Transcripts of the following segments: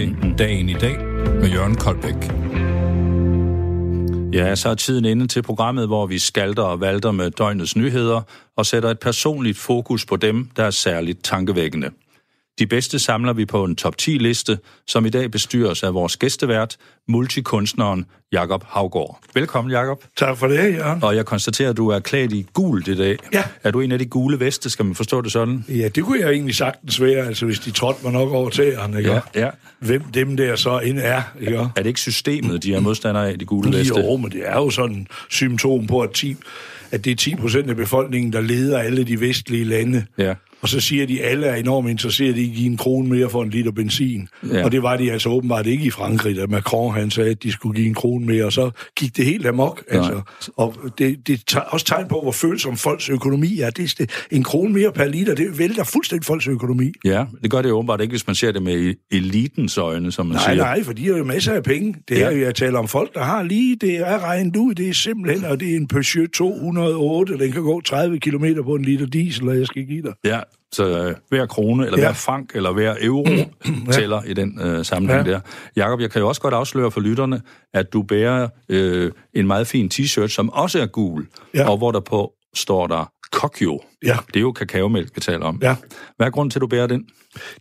til Dagen i dag med Jørgen Koldbæk. Ja, så er tiden inde til programmet, hvor vi skalter og valter med døgnets nyheder og sætter et personligt fokus på dem, der er særligt tankevækkende. De bedste samler vi på en top 10-liste, som i dag bestyres af vores gæstevært, multikunstneren Jakob Havgård. Velkommen, Jakob. Tak for det, Jørgen. Og jeg konstaterer, at du er klædt i gult i dag. Ja. Er du en af de gule veste, skal man forstå det sådan? Ja, det kunne jeg egentlig sagtens være, altså hvis de trådte mig nok over tæerne, ikke? Ja, ja. Hvem dem der så end er, ikke? Er det ikke systemet, de er modstandere af, de gule veste? Jo, men det er jo sådan en symptom på, at, 10, at det er 10 procent af befolkningen, der leder alle de vestlige lande. Ja. Og så siger de, at alle er enormt interesserede i at give en krone mere for en liter benzin. Ja. Og det var de altså åbenbart ikke i Frankrig, da Macron han sagde, at de skulle give en krone mere, og så gik det helt amok. Altså. Og det, det er også tegn på, hvor følsom folks økonomi er. Det, er det, en krone mere per liter, det vælter fuldstændig folks økonomi. Ja, det gør det åbenbart ikke, hvis man ser det med elitens øjne, som man Nej, siger. nej, for de har jo masser af penge. Det Ja. er jo, jeg taler om folk, der har lige, det er regnet ud, det er simpelthen, og det er en Peugeot 208, den kan gå 30 km på en liter diesel, og jeg skal give dig. Ja, så øh, hver krone, eller Ja. hver frank, eller hver euro tæller i den øh, sammenhæng Ja. der. Jakob, jeg kan jo også godt afsløre for lytterne, at du bærer øh, en meget fin t-shirt, som også er gul, Ja. og hvor der på står der Kokyo. Ja. Det er jo kakaomælk, vi taler om. Ja. Hvad er grunden til, at du bærer den?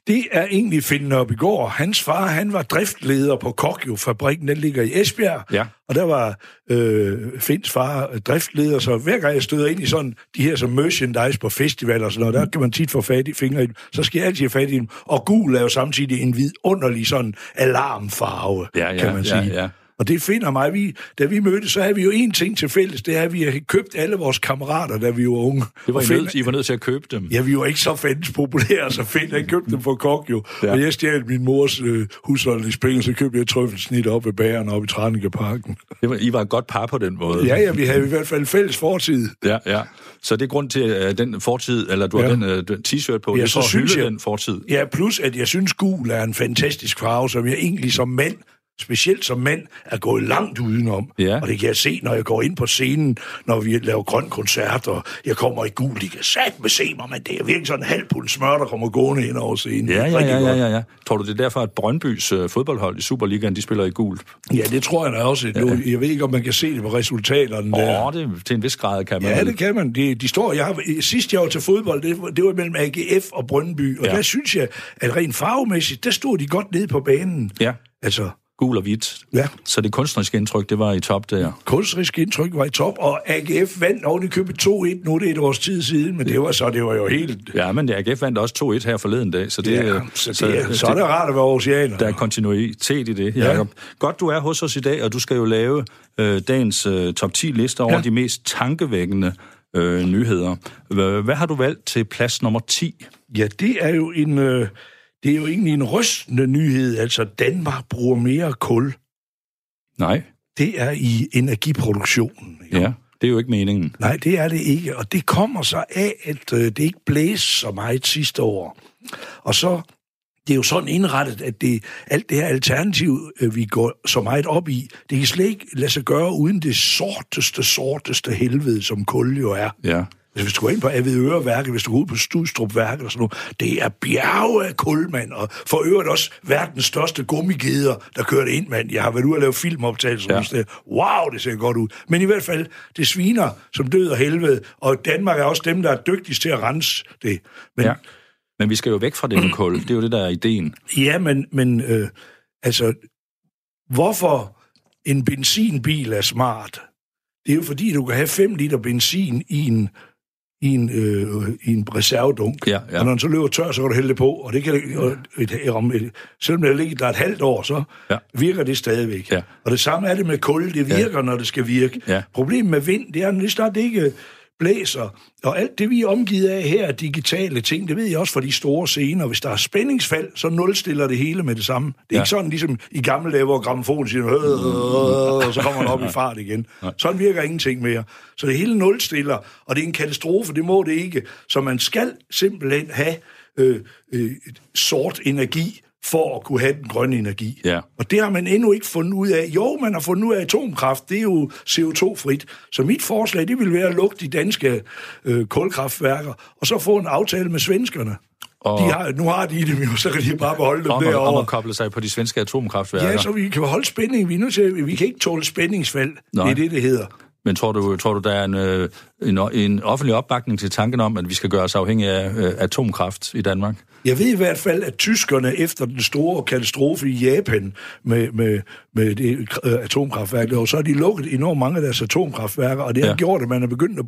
Det er egentlig Finn op i går. Hans far, han var driftleder på Kokjo-fabrikken, den ligger i Esbjerg. Ja. Og der var øh, Finns far driftleder, så hver gang jeg støder ind i sådan de her som merchandise på festivaler og sådan noget, der kan man tit få fat i fingre i dem. Så skal jeg altid have fat i dem. Og gul er jo samtidig en vidunderlig sådan alarmfarve, Ja, ja, kan man ja, sige. ja. Og det finder mig, vi, da vi mødtes, så havde vi jo én ting til fælles, det er, at vi har købt alle vores kammerater, da vi var unge. Det var I, Finn- nødt, I var nødt til at købe dem. Ja, vi var ikke så fandens populære, så fedt, jeg købte dem for kok jo. Ja. Og jeg stjal min mors øh, husholdningspenge, så købte jeg trøffelsnit op ved bageren op i Tranikeparken. Det var, I var et godt par på den måde. Ja, ja, vi havde i hvert fald fælles fortid. Ja, ja. Så det er grund til, at den fortid, eller du har Ja. den, øh, den t-shirt på, Ja, det så synes jeg- den fortid. Ja, plus at jeg synes, gul er en fantastisk farve, som jeg egentlig som mand specielt som mand, er gået langt udenom. Ja. Og det kan jeg se, når jeg går ind på scenen, når vi laver grøn koncert, og jeg kommer i gul. De kan satme se mig, men det er virkelig sådan en halv pund smør, der kommer gående ind over scenen. Ja, ja, ja, ja, ja, ja. Tror du, det er derfor, at Brøndbys øh, fodboldhold i Superligaen, de spiller i gult? Ja, det tror jeg da også. Nu, jeg ved ikke, om man kan se det på resultaterne. Åh, oh, det til en vis grad kan man. Ja, det kan man. De, de står, jeg har, sidst jeg var til fodbold, det, var- det var mellem AGF og Brøndby, og Ja. ja. der synes jeg, at rent farvemæssigt, der stod de godt nede på banen. Ja, Altså, gul og hvidt. Ja. Så det kunstneriske indtryk, det var i top der. kunstnerisk indtryk var i top, og AGF vandt oven i købet 2-1, nu er det et års tid siden, men det var så, det var jo helt... Ja, men AGF vandt også 2-1 her forleden dag, så det, Ja, så, det, er, så er det rart at være oceaner. der er kontinuitet i det, Jacob. Ja. Godt, du er hos os i dag, og du skal jo lave øh, dagens øh, top 10 lister over ja. De mest tankevækkende øh, nyheder. Hvad, hvad har du valgt til plads nummer 10? Ja, det er jo en... Øh, det er jo egentlig en rystende nyhed, altså Danmark bruger mere kul. Nej, Det er i energiproduktionen. ikke? ja, det er jo ikke meningen. Nej, det er det ikke, og det kommer så af, at øh, det ikke blæste så meget sidste år. Og så, det er jo sådan indrettet, at det, alt det her alternativ, øh, vi går så meget op i, det kan slet ikke lade sig gøre uden det sorteste, sorteste helvede, som kul jo er. Ja. Hvis du går ind på Avedøreværket, hvis du går ud på Studstrupværket og sådan noget, det er bjerge af kul, mand. Og for øvrigt også verdens største gummigeder, der kører det ind, mand. Jeg har været ude og lave filmoptagelser. Ja. Ja. Wow, det ser godt ud. Men i hvert fald, det sviner som død og helvede. Og Danmark er også dem, der er dygtigst til at rense det. Men, ja. Men vi skal jo væk fra det med kul. Det er jo det, der er ideen. Ja, men, men øh, altså, hvorfor en benzinbil er smart? Det er jo fordi, du kan have 5 liter benzin i en, i en, øh, i en reservedunk. Ja, ja. Og når den så løber tør, så kan du hælde det på. Og det kan det, og et, om et, selvom det ligger der et halvt år, så Ja. virker det stadigvæk. Ja. Og det samme er det med kul. Det virker, ja. når det skal virke. Ja. Problemet med vind, det er, når det snart ikke blæser, og alt det, vi er omgivet af her, er digitale ting, det ved jeg også fra de store scener. Hvis der er spændingsfald, så nulstiller det hele med det samme. Det er Ja. ja. ikke sådan ligesom i gamle dage, hvor gramofonen siger, "Øh", og så kommer den op i fart igen. Sådan virker ingenting mere. Så det hele nulstiller, og det er en katastrofe, det må det ikke. Så man skal simpelthen have øh, øh, sort energi, for at kunne have den grønne energi. Ja. Og det har man endnu ikke fundet ud af. Jo, man har fundet ud af atomkraft, det er jo CO2-frit. Så mit forslag, det vil være at lukke de danske øh, kulkraftværker, og så få en aftale med svenskerne. Og, de har, nu har de dem jo, så kan de bare beholde dem om, derovre. Om at koble sig på de svenske atomkraftværker. Ja, så vi kan holde spænding. Vi, er nødt til, vi kan ikke tåle spændingsfald. Nej. Det er det, det hedder. Men tror du, tror du der er en, øh, en, en offentlig opbakning til tanken om, at vi skal gøre os afhængige af øh, atomkraft i Danmark? Jeg ved i hvert fald, at tyskerne efter den store katastrofe i Japan med, med, med det øh, atomkraftværk, så har de lukket enormt mange af deres atomkraftværker, og det har ja. gjort, at man er begyndt at,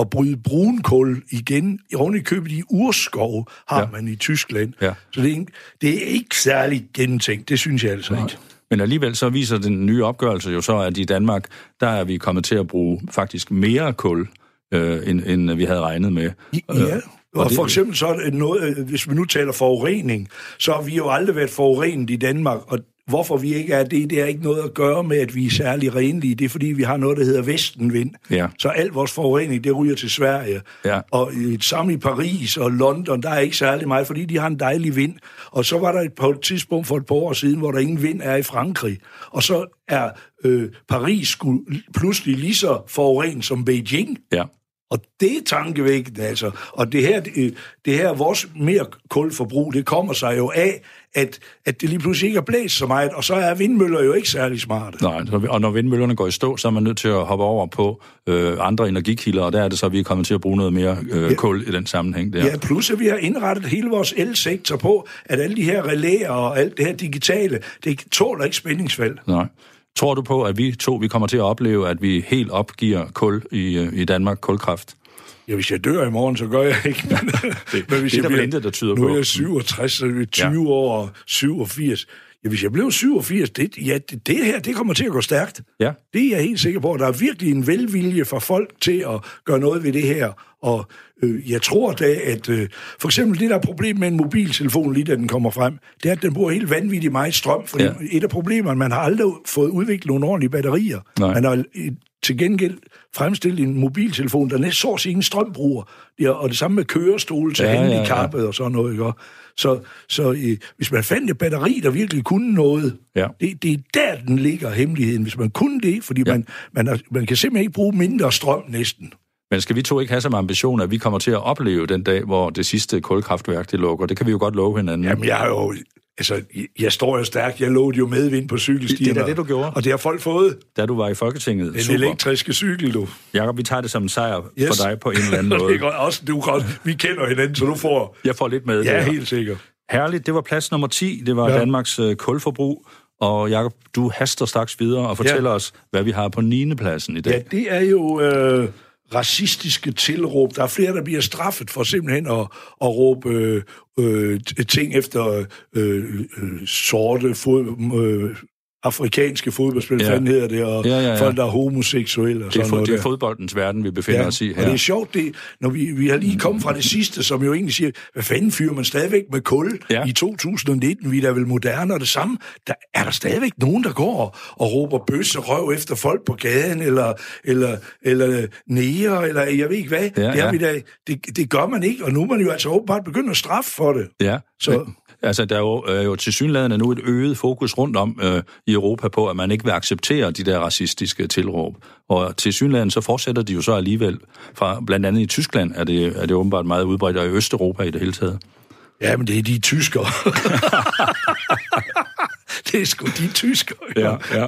at bryde brunkul igen. Oven i købet i urskov har ja. man i Tyskland. Ja. Så det er, ikke, det er ikke særlig gentænkt, det synes jeg altså Nej. ikke. Men alligevel så viser den nye opgørelse jo så, at i Danmark, der er vi kommet til at bruge faktisk mere kul, øh, end, end vi havde regnet med. Ja, øh, og, og det, for eksempel så noget, hvis vi nu taler forurening, så har vi jo aldrig været forurenet i Danmark, og hvorfor vi ikke er det, det er ikke noget at gøre med, at vi er særlig renlige. Det er, fordi vi har noget, der hedder vestenvind. Ja. Så alt vores forurening, det ryger til Sverige. Ja. Og et samme i Paris og London, der er ikke særlig meget, fordi de har en dejlig vind. Og så var der et på et tidspunkt for et par år siden, hvor der ingen vind er i Frankrig. Og så er øh, Paris pludselig lige så forurenet som Beijing. Ja. Og det er tankevækkende, altså. Og det her, det, det her vores mere kulforbrug, det kommer sig jo af, at, at det lige pludselig ikke er blæst så meget, og så er vindmøller jo ikke særlig smarte. Nej, og når vindmøllerne går i stå, så er man nødt til at hoppe over på øh, andre energikilder, og der er det så, at vi er kommet til at bruge noget mere øh, ja. kul i den sammenhæng. Der. Ja, plus at vi har indrettet hele vores elsektor på, at alle de her relæer og alt det her digitale, det tåler ikke spændingsfald. Nej. Tror du på, at vi to vi kommer til at opleve, at vi helt opgiver kul i, øh, i Danmark, kulkraft? Ja, hvis jeg dør i morgen, så gør jeg ikke. Men, det, men hvis det er der intet, der tyder nu på. Nu er jeg 67, så er 20 ja. år 87. Ja, hvis jeg blev 87, det, ja, det, det her, det kommer til at gå stærkt. Ja. Det er jeg helt sikker på. Der er virkelig en velvilje for folk til at gøre noget ved det her. Og øh, jeg tror da, at øh, for eksempel det der problem med en mobiltelefon, lige da den kommer frem, det er, at den bruger helt vanvittigt meget strøm. Fordi ja. et af problemerne, man har aldrig fået udviklet nogle ordentlige batterier. Nej. Man har til gengæld fremstillet en mobiltelefon, der næsten så sig ingen strøm bruger. Ja, og det samme med kørestol til ja, handicappet ja, ja. og sådan noget. Ikke? Så, så øh, hvis man fandt et batteri, der virkelig kunne noget, ja. det, det er der, den ligger hemmeligheden. Hvis man kunne det, fordi ja. man, man, har, man kan simpelthen ikke bruge mindre strøm næsten. Men skal vi to ikke have som ambition, at vi kommer til at opleve den dag, hvor det sidste kulkraftværk det lukker? Det kan vi jo godt love hinanden. Jamen, jeg har jo Altså, jeg står jo stærkt. Jeg lovede jo medvind på cykelstierne. Det er det, du gjorde. Og det har folk fået. Da du var i Folketinget. En Super. elektriske cykel, du. Jakob, vi tager det som en sejr yes. for dig på en eller anden måde. det er også, du kan også, vi kender hinanden, så du får... Jeg får lidt med. Ja, der. helt sikkert. Herligt. Det var plads nummer 10. Det var ja. Danmarks uh, kulforbrug. Og Jakob, du haster straks videre og fortæller ja. os, hvad vi har på 9. pladsen i dag. Ja, det er jo... Øh racistiske tilråb. Der er flere, der bliver straffet for simpelthen at, at råbe øh, øh, ting efter øh, øh, sorte fod, øh, afrikanske fodboldspil, ja. fanden hedder det, og ja, ja, ja. folk, der er homoseksuelle og sådan det er, noget. Det er fodboldens verden, vi befinder ja, os i her. og det er sjovt, det, når vi, vi har lige kommet fra det sidste, som jo egentlig siger, hvad fanden fyrer man stadigvæk med kul ja. i 2019? Vi er da vel moderne, og det samme. Der er der stadigvæk nogen, der går og råber bøsse røv efter folk på gaden, eller, eller, eller næger, eller jeg ved ikke hvad. Ja, det, er ja. vi da, det, det gør man ikke, og nu er man jo altså åbenbart begyndt at straffe for det. Ja, så... Altså, der er jo, er jo til synligheden nu et øget fokus rundt om øh, i Europa på, at man ikke vil acceptere de der racistiske tilråb. Og til synligheden så fortsætter de jo så alligevel. Fra, blandt andet i Tyskland er det, er det åbenbart meget udbredt, og i Østeuropa i det hele taget. Ja, men det er de tyskere. det er sgu de tyskere. Ja, ja.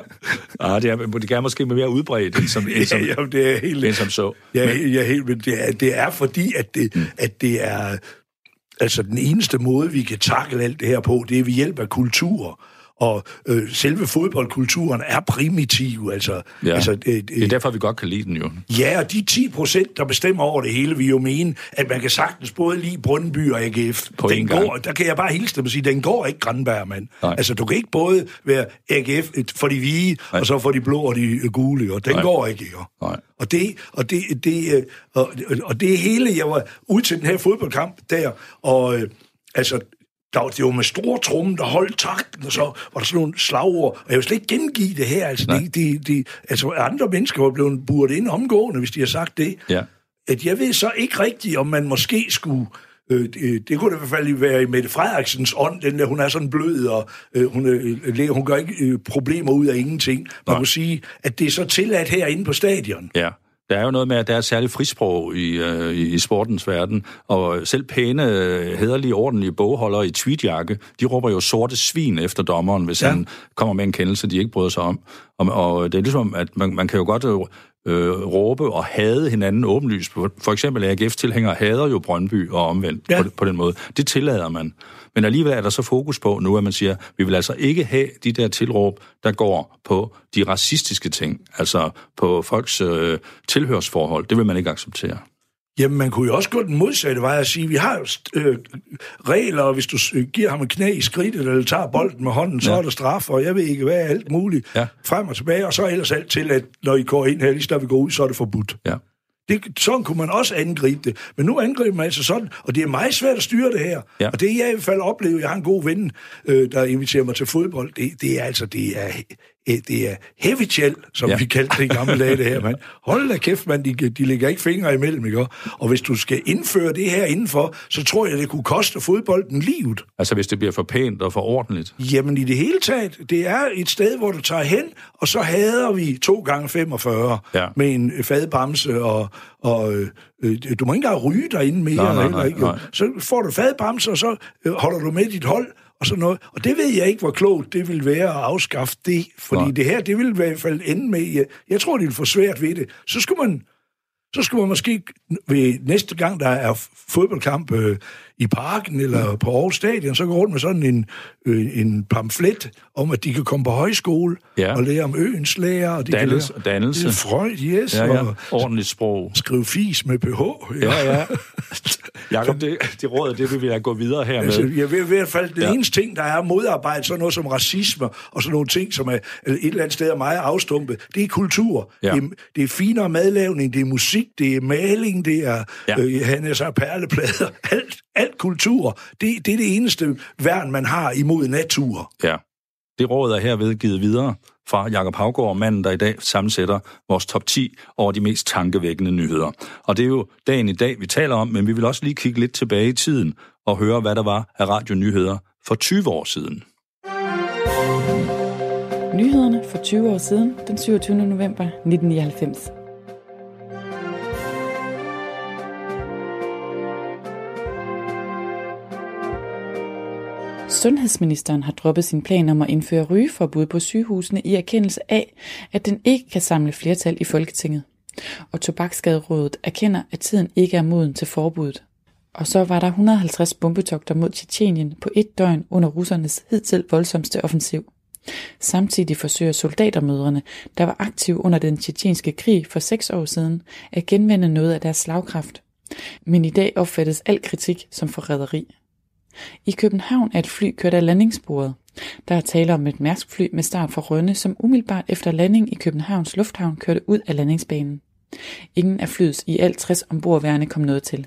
Ah, det, er, det er måske mere udbredt, end som, end som, ja, jamen, det er helt, end som så. Ja, men, ja helt, men det er, det er fordi, at det, mm. at det er Altså, den eneste måde, vi kan takle alt det her på, det er ved hjælp af kultur. Og øh, selve fodboldkulturen er primitiv. Altså, ja. altså, øh, øh, det er derfor, vi godt kan lide den jo. Ja, og de 10 procent, der bestemmer over det hele, vi jo mene, at man kan sagtens både lide Brøndby og AGF. På den går, der kan jeg bare hilse dem og sige, den går ikke Granberg, mand. Altså, du kan ikke både være AGF for de hvide, Nej. og så for de blå og de øh, gule, og den Nej. går ikke. Jo. Nej. Og det, og, det, det, øh, og, og det hele, jeg var ude til den her fodboldkamp der, og altså, der var, det var med store tromme, der holdt takten, og så var der sådan nogle slagord. Og jeg vil slet ikke gengive det her. Altså, de, de, de, altså andre mennesker var blevet buret ind omgående, hvis de har sagt det. Ja. At jeg ved så ikke rigtigt, om man måske skulle... Øh, det, det kunne da i hvert fald være i Mette Frederiksens ånd, den der, hun er sådan blød, og øh, hun, øh, hun gør ikke øh, problemer ud af ingenting. Man Nej. kunne sige, at det er så tilladt herinde på stadion. Ja. Der er jo noget med, at der er særligt frisprog i, øh, i sportens verden, og selv pæne, hederlige, ordentlige bogholdere i tweetjakke, de råber jo sorte svin efter dommeren, hvis ja. han kommer med en kendelse, de ikke bryder sig om. Og, og det er ligesom, at man, man kan jo godt øh, råbe og hade hinanden åbenlyst. For eksempel AGF-tilhængere hader jo Brøndby og omvendt ja. på, på den måde. Det tillader man. Men alligevel er der så fokus på nu, at man siger, vi vil altså ikke have de der tilråb, der går på de racistiske ting, altså på folks øh, tilhørsforhold. Det vil man ikke acceptere. Jamen, man kunne jo også gå den modsatte vej og sige, vi har jo øh, regler, og hvis du giver ham en knæ i skridtet, eller tager bolden med hånden, så ja. er der straf, og jeg ved ikke hvad, alt muligt, ja. frem og tilbage, og så ellers alt til, at når I går ind her, lige så vi går ud, så er det forbudt. Ja. Det, sådan kunne man også angribe det. Men nu angriber man altså sådan, og det er meget svært at styre det her. Ja. Og det jeg i hvert fald oplever, jeg har en god ven, øh, der inviterer mig til fodbold, det, det er altså, det er det er heavy gel, som ja. vi kaldte det i gamle dage, det her, mand. Hold da kæft, man, de, de lægger ikke fingre imellem, ikke? Og hvis du skal indføre det her indenfor, så tror jeg, det kunne koste fodbolden livet. Altså hvis det bliver for pænt og for ordentligt? Jamen i det hele taget, det er et sted, hvor du tager hen, og så hader vi to gange 45 ja. med en fadbamse, og, og øh, øh, du må ikke engang ryge derinde mere. Nej, nej, nej, ikke? nej. Så får du fadbamse, og så øh, holder du med dit hold, og sådan noget. Og det ved jeg ikke, hvor klogt det vil være at afskaffe det, fordi Nej. det her, det vil i hvert fald ende med, jeg, jeg tror, det vil få svært ved det. Så skulle man, så skulle man måske ved næste gang, der er fodboldkamp øh, i parken eller på Aarhus Stadion, så går rundt med sådan en, øh, en pamflet om, at de kan komme på højskole ja. og lære om øens lærer. Og de dannelse. Kan lære, dannelse. Det er Freud, yes. Ja, ja. Og Ordentligt sprog. Skrive fis med ph. Ja, ja. ja. Jacob, det, det råd, det vil vi gå videre her med. Altså, jeg vil i hvert fald, den ja. eneste ting, der er modarbejde, sådan noget som racisme, og sådan nogle ting, som er et eller andet sted er meget afstumpet, det er kultur. Ja. Det, er, det er finere madlavning, det er musik, det er maling, det er, ja. øh, han er så perleplader, alt, alt kultur. Det, det er det eneste værn, man har imod natur. Ja. Det råd er herved givet videre fra Jakob Havgård, manden, der i dag sammensætter vores top 10 over de mest tankevækkende nyheder. Og det er jo dagen i dag, vi taler om, men vi vil også lige kigge lidt tilbage i tiden og høre, hvad der var af radionyheder for 20 år siden. Nyhederne for 20 år siden, den 27. november 1999. Sundhedsministeren har droppet sin plan om at indføre rygeforbud på sygehusene i erkendelse af, at den ikke kan samle flertal i Folketinget. Og Tobaksskaderådet erkender, at tiden ikke er moden til forbuddet. Og så var der 150 bombetogter mod Tjetjenien på et døgn under russernes hidtil voldsomste offensiv. Samtidig forsøger soldatermødrene, der var aktive under den tjetjenske krig for seks år siden, at genvende noget af deres slagkraft. Men i dag opfattes al kritik som forræderi. I København er et fly kørt af landingsbordet. Der er tale om et mærskfly med start fra Rønne, som umiddelbart efter landing i Københavns Lufthavn kørte ud af landingsbanen. Ingen af flyets i alt 60 ombordværende kom noget til.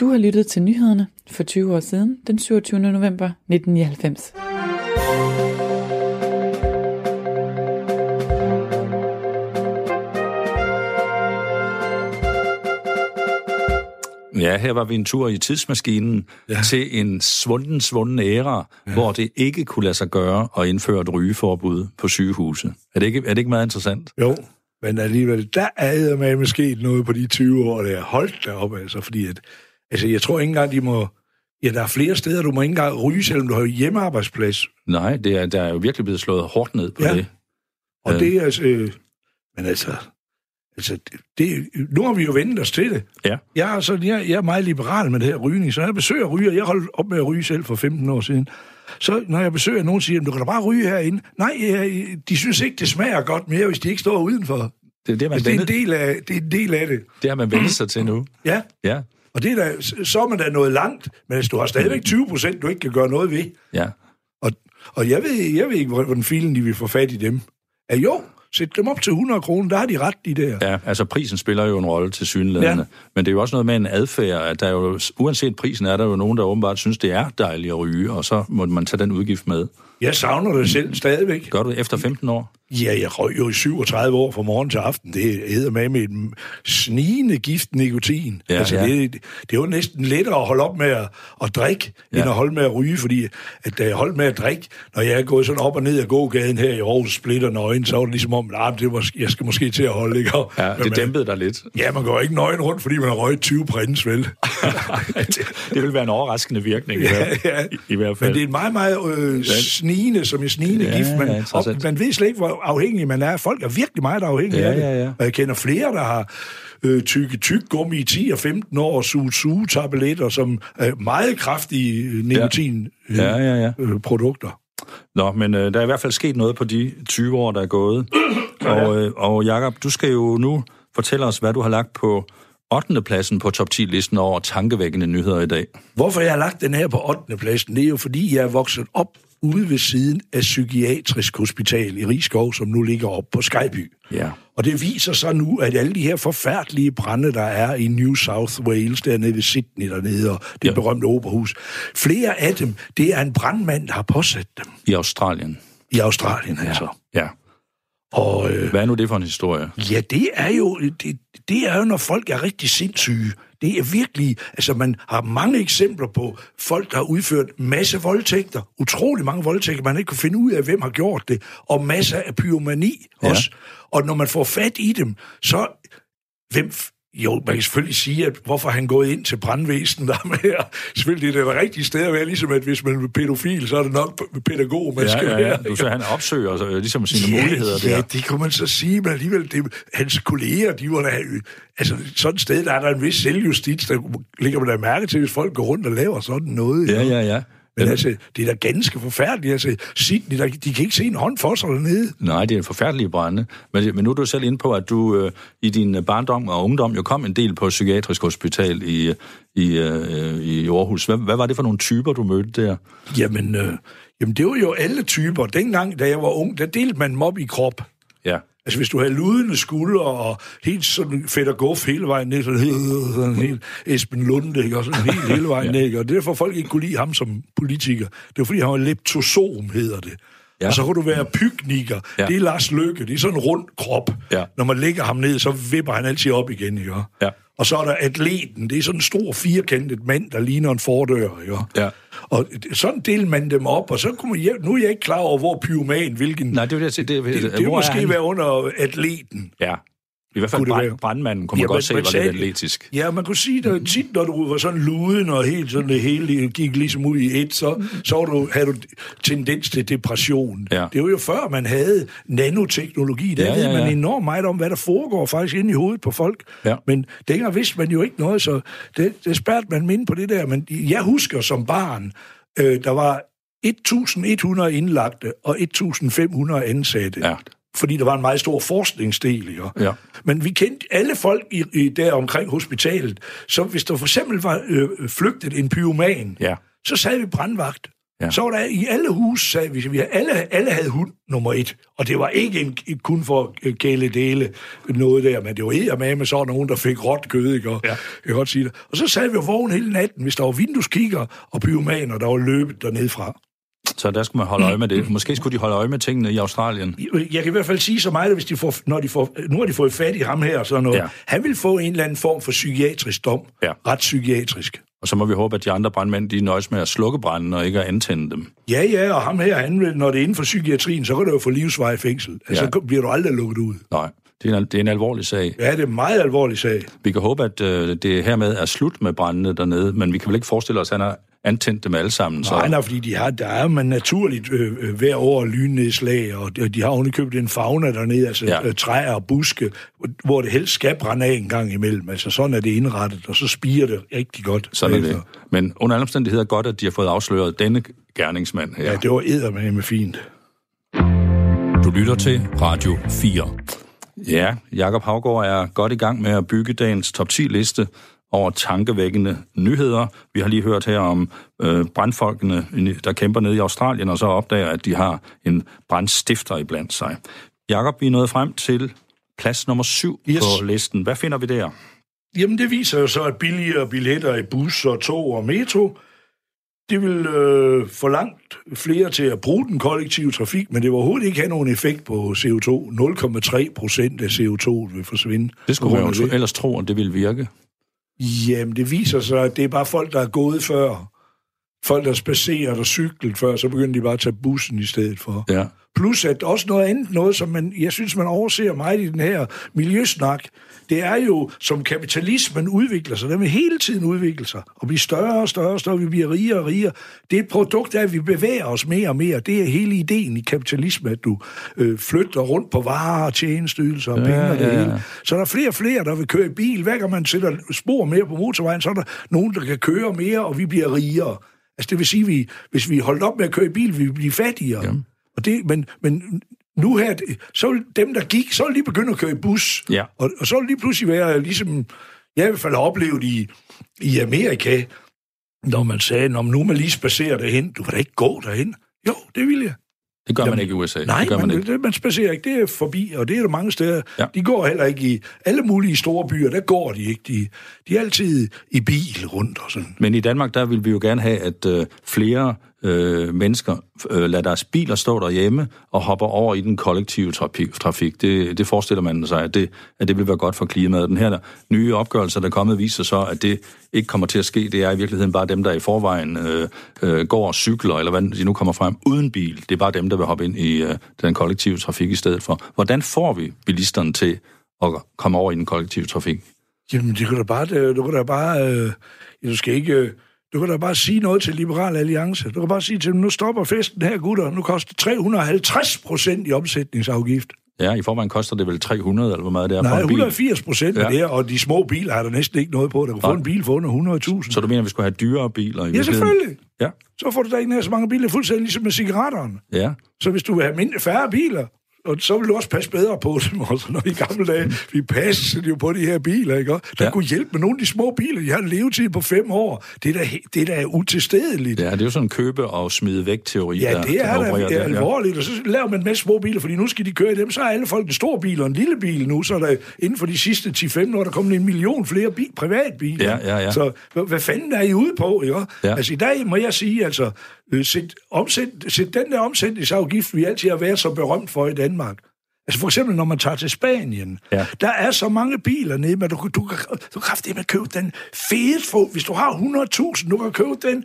Du har lyttet til nyhederne for 20 år siden, den 27. november 1999. Ja, her var vi en tur i tidsmaskinen ja. til en svunden, svunden æra, ja. hvor det ikke kunne lade sig gøre at indføre et rygeforbud på sygehuset. Er det ikke, er det ikke meget interessant? Jo, men alligevel, der er med måske noget på de 20 år, der holdt deroppe, altså, fordi at, altså, jeg tror ikke engang, de må, ja, der er flere steder, du må ikke engang ryge, selvom du har hjemmearbejdsplads. Nej, det er, der er jo virkelig blevet slået hårdt ned på ja. det. Og øh. det er altså, øh, men altså, Altså, det, nu har vi jo vendt os til det. Ja. Jeg er, så, jeg, jeg er meget liberal med det her rygning, så jeg besøger ryger. Jeg holdt op med at ryge selv for 15 år siden. Så når jeg besøger nogen, siger du kan da bare ryge herinde. Nej, de synes ikke, det smager godt mere, hvis de ikke står udenfor. Det er, det, man altså, det er, en, del af, det er en del af det. Det har man vendt sig til nu. Ja. ja. Og det er da, så er man da noget langt, men hvis du har stadigvæk 20 procent, du ikke kan gøre noget ved. Ja. Og, og jeg, ved, jeg ved ikke, hvordan filen de vil få fat i dem. Ja, jo, Sæt dem op til 100 kroner, der har de ret i det Ja, altså prisen spiller jo en rolle til synlædende. Ja. Men det er jo også noget med en adfærd, at der er jo, uanset prisen er der jo nogen, der åbenbart synes, det er dejligt at ryge, og så må man tage den udgift med. Jeg savner det selv stadigvæk. Gør du det efter 15 år? Ja, jeg røg jo i 37 år fra morgen til aften. Det hedder med med en snigende gift nikotin. Ja, altså, ja. Det, det er jo næsten lettere at holde op med at, at drikke, ja. end at holde med at ryge, fordi at da jeg holdt med at drikke, når jeg er gået sådan op og ned ad gågaden her i Aarhus splitter nøgen, så var det ligesom om, at det var, jeg skal måske til at holde, ikke? Og- Ja, det man- dæmpede dig lidt. Ja, man går ikke nøgen rundt, fordi man har røget 20 prins, vel? det, det vil være en overraskende virkning Ja, ja. i, i hvert fald. Men det er en meget, meget øh, snigende, som en snigende Ja, gift. Man, ja, interessant. man ved slet ikke, hvor afhængig man er. Folk er virkelig meget afhængige Ja, af det. ja, ja. Og jeg kender flere, der har øh, tykket tyk gummi i 10 og 15 år og suget sugetabletter som øh, meget kraftige øh, nikotin øh, Ja, ja, ja. øh, produkter. Nå, men øh, der er i hvert fald sket noget på de 20 år, der er gået. og, øh, og Jakob, du skal jo nu fortælle os, hvad du har lagt på 8. pladsen på top 10-listen over tankevækkende nyheder i dag. Hvorfor jeg har lagt den her på 8. pladsen, det er jo fordi, jeg er vokset op ude ved siden af Psykiatrisk Hospital i Rigskov, som nu ligger op på Skyby. Ja. Og det viser sig nu, at alle de her forfærdelige brænde, der er i New South Wales, dernede ved Sydney dernede, og det Ja. ja. berømte operahus, flere af dem, det er en brandmand, der har påsat dem I Australien. i Australien, altså. Ja. Og øh, Hvad er nu det for en historie? ja, det er, jo, det, det er jo, når folk er rigtig sindssyge. Det er virkelig, altså man har mange eksempler på folk, der har udført masse voldtægter, utrolig mange voldtægter, man ikke kunne finde ud af, hvem har gjort det, og masser af pyromani Ja. også. Og når man får fat i dem, så... Hvem, jo, man kan selvfølgelig sige, at hvorfor han gået ind til brandvæsenet der med her. Selvfølgelig det er det rigtige sted at være, ligesom at hvis man er pædofil, så er det nok pædagog, man skal Ja, ja, ja. være. Du siger, han opsøger så, ligesom sine ja, muligheder ja, der. det kunne man så sige, men alligevel, det, hans kolleger, de var der, altså sådan et sted, der er der en vis selvjustits, der ligger man da mærke til, hvis folk går rundt og laver sådan noget. Ja, ja, ja. Men altså, det er da ganske forfærdeligt. Altså, Sydney, der, de kan ikke se en hånd for sig dernede. Nej, det er en forfærdelig brænde. Men, men nu er du selv inde på, at du øh, i din øh, barndom og ungdom jo kom en del på psykiatrisk hospital i, i, øh, i Aarhus. Hvad, hvad var det for nogle typer, du mødte der? Jamen, øh, jamen, det var jo alle typer. Dengang, da jeg var ung, der delte man op i krop. Ja. Altså, hvis du havde ludende skuldre og helt sådan fedt og guf hele vejen ned, sådan helt, sådan helt Esben Lunde, ikke? Og sådan helt hele vejen Ja. ned, ikke? Og det er derfor, folk ikke kunne lide ham som politiker. Det var, fordi han var leptosom, hedder det. Ja. Og så kunne du være pygniker. Ja. Det er Lars Løkke. Det er sådan en rund krop. Ja. Når man lægger ham ned, så vipper han altid op igen, ikke? Ja. Og så er der atleten. Det er sådan en stor firkantet mand, der ligner en fordør, ikke? Ja. Og sådan delte man dem op, og så kunne man, ja, nu er jeg ikke klar over, hvor pyroman, hvilken... Nej, det vil jeg sige. Det, det, det, det er måske han? være under atleten. Ja. I hvert fald brand, brandmanden kunne man Ja, godt men se, man var sagde- lidt atletisk. Ja, man kunne sige, at tit, når du var sådan luden og helt sådan det hele gik ligesom ud i et, så, så var du, havde du tendens til depression. Ja. Det var jo før, man havde nanoteknologi. Der Ja, ved ja, man ja. enormt meget om, hvad der foregår faktisk inde i hovedet på folk. Ja. Men dengang vidste man jo ikke noget, så det, det spærte man minde på det der. Men jeg husker som barn, øh, der var 1.100 indlagte og 1.500 ansatte Ja. Fordi der var en meget stor forskningsdel. Ikke? Ja. Men vi kendte alle folk i, i der omkring hospitalet, så hvis der for eksempel var øh, flygtet en pyroman, Ja. så sad vi brandvagt. Ja. Så var der i alle hus, sagde vi, vi alle, alle havde hund nummer et. Og det var ikke en, kun for øh, gælde dele noget der, men det var med med sådan nogen, der fik råt kød, ikke? Og, Ja. Jeg kan godt sige det. Og så sad vi jo vågen hele natten, hvis der var vindueskikker og pyromaner, der var løbet dernede fra. Så der skulle man holde øje med det. Måske skulle de holde øje med tingene i Australien. Jeg kan i hvert fald sige så meget, at hvis de får, når de får, nu har de fået fat i ham her og sådan noget. Ja. Han vil få en eller anden form for psykiatrisk dom. Ja. Ret psykiatrisk. Og så må vi håbe, at de andre brandmænd, de nøjes med at slukke branden og ikke at antænde dem. Ja, ja, og ham her, han vil, når det er inden for psykiatrien, så kan det jo få livsvej i fængsel. Altså, Ja. så bliver du aldrig lukket ud. Nej, det er en, det er en alvorlig sag. Ja, det er en meget alvorlig sag. Vi kan håbe, at øh, det hermed er slut med brændene dernede, men vi kan vel ikke forestille os, at han har antændt dem alle sammen. Så... Nej, nej, fordi de har, der er man naturligt øh, øh, hver år lynnedslag, og de, har ovenikøbet en fauna dernede, altså Ja. øh, træer og buske, hvor det helst skal brænde af en gang imellem. Altså sådan er det indrettet, og så spiger det rigtig godt. Sådan er det. Men under alle omstændigheder godt, at de har fået afsløret denne gerningsmand her. Ja, det var eddermame fint. Du lytter til Radio 4. Ja, Jakob Havgård er godt i gang med at bygge dagens top 10-liste over tankevækkende nyheder. Vi har lige hørt her om øh, brandfolkene, der kæmper nede i Australien, og så opdager, at de har en brandstifter iblandt sig. Jakob, vi er nået frem til plads nummer 7 yes. På listen. Hvad finder vi der? Jamen, det viser jo så, at billigere billetter i bus og tog og metro, det vil øh, få langt flere til at bruge den kollektive trafik, men det vil overhovedet ikke have nogen effekt på CO2. 0,3 procent af CO2 vil forsvinde. Det skulle man jo ellers tro, at det vil virke. Jamen, det viser sig, at det er bare folk, der er gået før. Folk, der spacerer og cyklet før, så begynder de bare at tage bussen i stedet for. Ja. Plus at også noget andet, noget som man, jeg synes, man overser meget i den her miljøsnak, det er jo, som kapitalismen udvikler sig, den vil hele tiden udvikle sig, og blive større og større og større, vi bliver rigere og rigere. Det er et produkt af, at vi bevæger os mere og mere. Det er hele ideen i kapitalismen, at du øh, flytter rundt på varer og tjenesteydelser og ja, penge og det ja, ja. hele. Så der er flere og flere, der vil køre i bil. Hver gang man sætter spor mere på motorvejen, så er der nogen, der kan køre mere, og vi bliver rigere. Altså det vil sige, at vi, hvis vi holdt op med at køre i bil, vi bliver fattigere. Jamen. Og det, men, men nu her, så vil dem, der gik, så vil de begynde at køre i bus. Ja. Og, og så vil de pludselig være ligesom, jeg i hvert fald har oplevet i, i Amerika, når man sagde, når nu man lige spacerer derhen, du kan da ikke gå derhen. Jo, det vil jeg. Det gør Jamen, man ikke i USA. Nej, det gør man, man, ikke. Det, man spacerer ikke. Det er forbi, og det er der mange steder. Ja. De går heller ikke i alle mulige store byer. Der går de ikke. De, de er altid i bil rundt og sådan. Men i Danmark, der vil vi jo gerne have, at øh, flere øh, mennesker øh, lader deres biler stå derhjemme og hopper over i den kollektive trafik. trafik. Det, det forestiller man sig, at det, at det vil være godt for klimaet. Den her der, nye opgørelse, der er kommet, viser så, at det ikke kommer til at ske. Det er i virkeligheden bare dem, der i forvejen øh, øh, går og cykler, eller hvad de nu kommer frem, uden bil. Det er bare dem, der vil hoppe ind i øh, den kollektive trafik i stedet for. Hvordan får vi bilisterne til at komme over i den kollektive trafik? Jamen, det kan da bare... Du kan da bare øh, du øh, skal ikke... Øh du kan da bare sige noget til Liberal Alliance. Du kan bare sige til dem, nu stopper festen her, gutter. Nu koster 350 procent i omsætningsafgift. Ja, i forvejen koster det vel 300, eller hvor meget det er Nej, for en bil? 180 procent ja. det og de små biler har der næsten ikke noget på. Der kan få en bil for under 100.000. Så du mener, at vi skulle have dyrere biler? I ja, selvfølgelig. Ja. Så får du da ikke nær så mange biler, fuldstændig ligesom med cigaretterne. Ja. Så hvis du vil have mindre, færre biler, og så vil du også passe bedre på dem, også, når i gamle dage, vi passede jo på de her biler, ikke? Der ja. kunne hjælpe med nogle af de små biler, de har en levetid på fem år. Det er da, det er da utilstedeligt. Ja, det er jo sådan en købe- og smide væk-teori. Ja, der, det er der, der, det er alvorligt, og så laver man en masse små biler, fordi nu skal de køre i dem, så er alle folk en stor bil og en lille bil nu, så er der inden for de sidste 10-15 år, der kommer en million flere bil, privatbiler. Ja, ja, ja. Så hvad, hvad fanden er I ude på, ikke? Ja. Altså i dag må jeg sige, altså, øh, sæt, omsæt, sæt den der omsætningsafgift, vi altid har været så berømt for i Danmark, Altså for eksempel, når man tager til Spanien, ja. der er så mange biler nede, men du, du, du, du kan med købe den fede få. Hvis du har 100.000, du kan købe den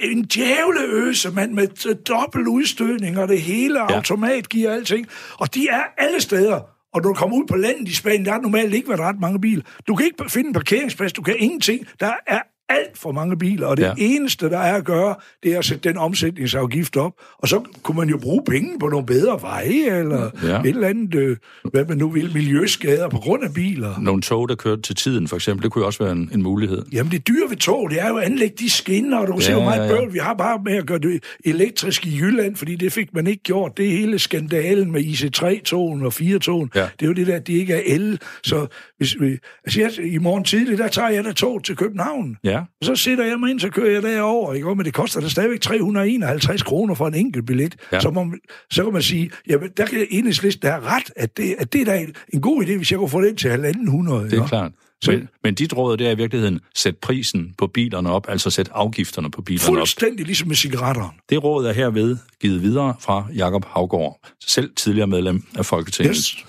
en djævleøse mand med dobbelt udstødning, og det hele ja. automat giver alting. Og de er alle steder. Og når du kommer ud på landet i Spanien, der er normalt ikke været ret mange biler. Du kan ikke finde en parkeringsplads, du kan ingenting. Der er alt for mange biler, og det ja. eneste, der er at gøre, det er at sætte den omsætningsafgift op, og så kunne man jo bruge penge på nogle bedre veje, eller ja. et eller andet, øh, hvad man nu vil, miljøskader på grund af biler. Nogle tog, der kørte til tiden, for eksempel, det kunne jo også være en, en mulighed. Jamen, det dyre ved tog, det er jo at anlægge de skinner, og du kan ja, se, hvor meget ja, ja. bøvl vi har bare med at gøre det elektrisk i Jylland, fordi det fik man ikke gjort. Det hele skandalen med IC3-togen og 4-togen. Ja. Det er jo det der, at de ikke er el. Så hvis vi, altså jeg, i morgen tidlig, der tager jeg da tog til København. Ja. Og så sætter jeg mig ind, så kører jeg derover, ikke? Men det koster da stadigvæk 351 kroner for en enkelt billet. Ja. Så, man, så kan man sige, jamen, der kan enhedslisten have ret, at det, at det er da en god idé, hvis jeg kunne få det til 1.500. Det er klart. Så, men, men dit råd, det er i virkeligheden, sæt prisen på bilerne op, altså sæt afgifterne på bilerne fuldstændig op. Fuldstændig ligesom med cigaretterne. Det råd er herved givet videre fra Jakob Havgård, selv tidligere medlem af Folketinget. Yes.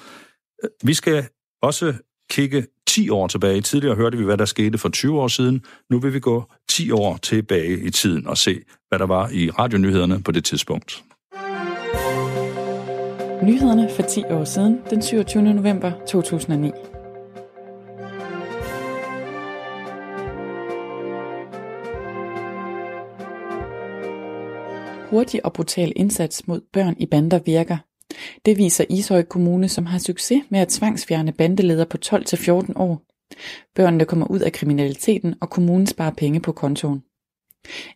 Vi skal også kigge 10 år tilbage. Tidligere hørte vi, hvad der skete for 20 år siden. Nu vil vi gå 10 år tilbage i tiden og se, hvad der var i radionyhederne på det tidspunkt. Nyhederne for 10 år siden, den 27. november 2009. Hurtig og brutal indsats mod børn i bander virker. Det viser Ishøj Kommune, som har succes med at tvangsfjerne bandeleder på 12-14 år. Børnene kommer ud af kriminaliteten, og kommunen sparer penge på kontoen.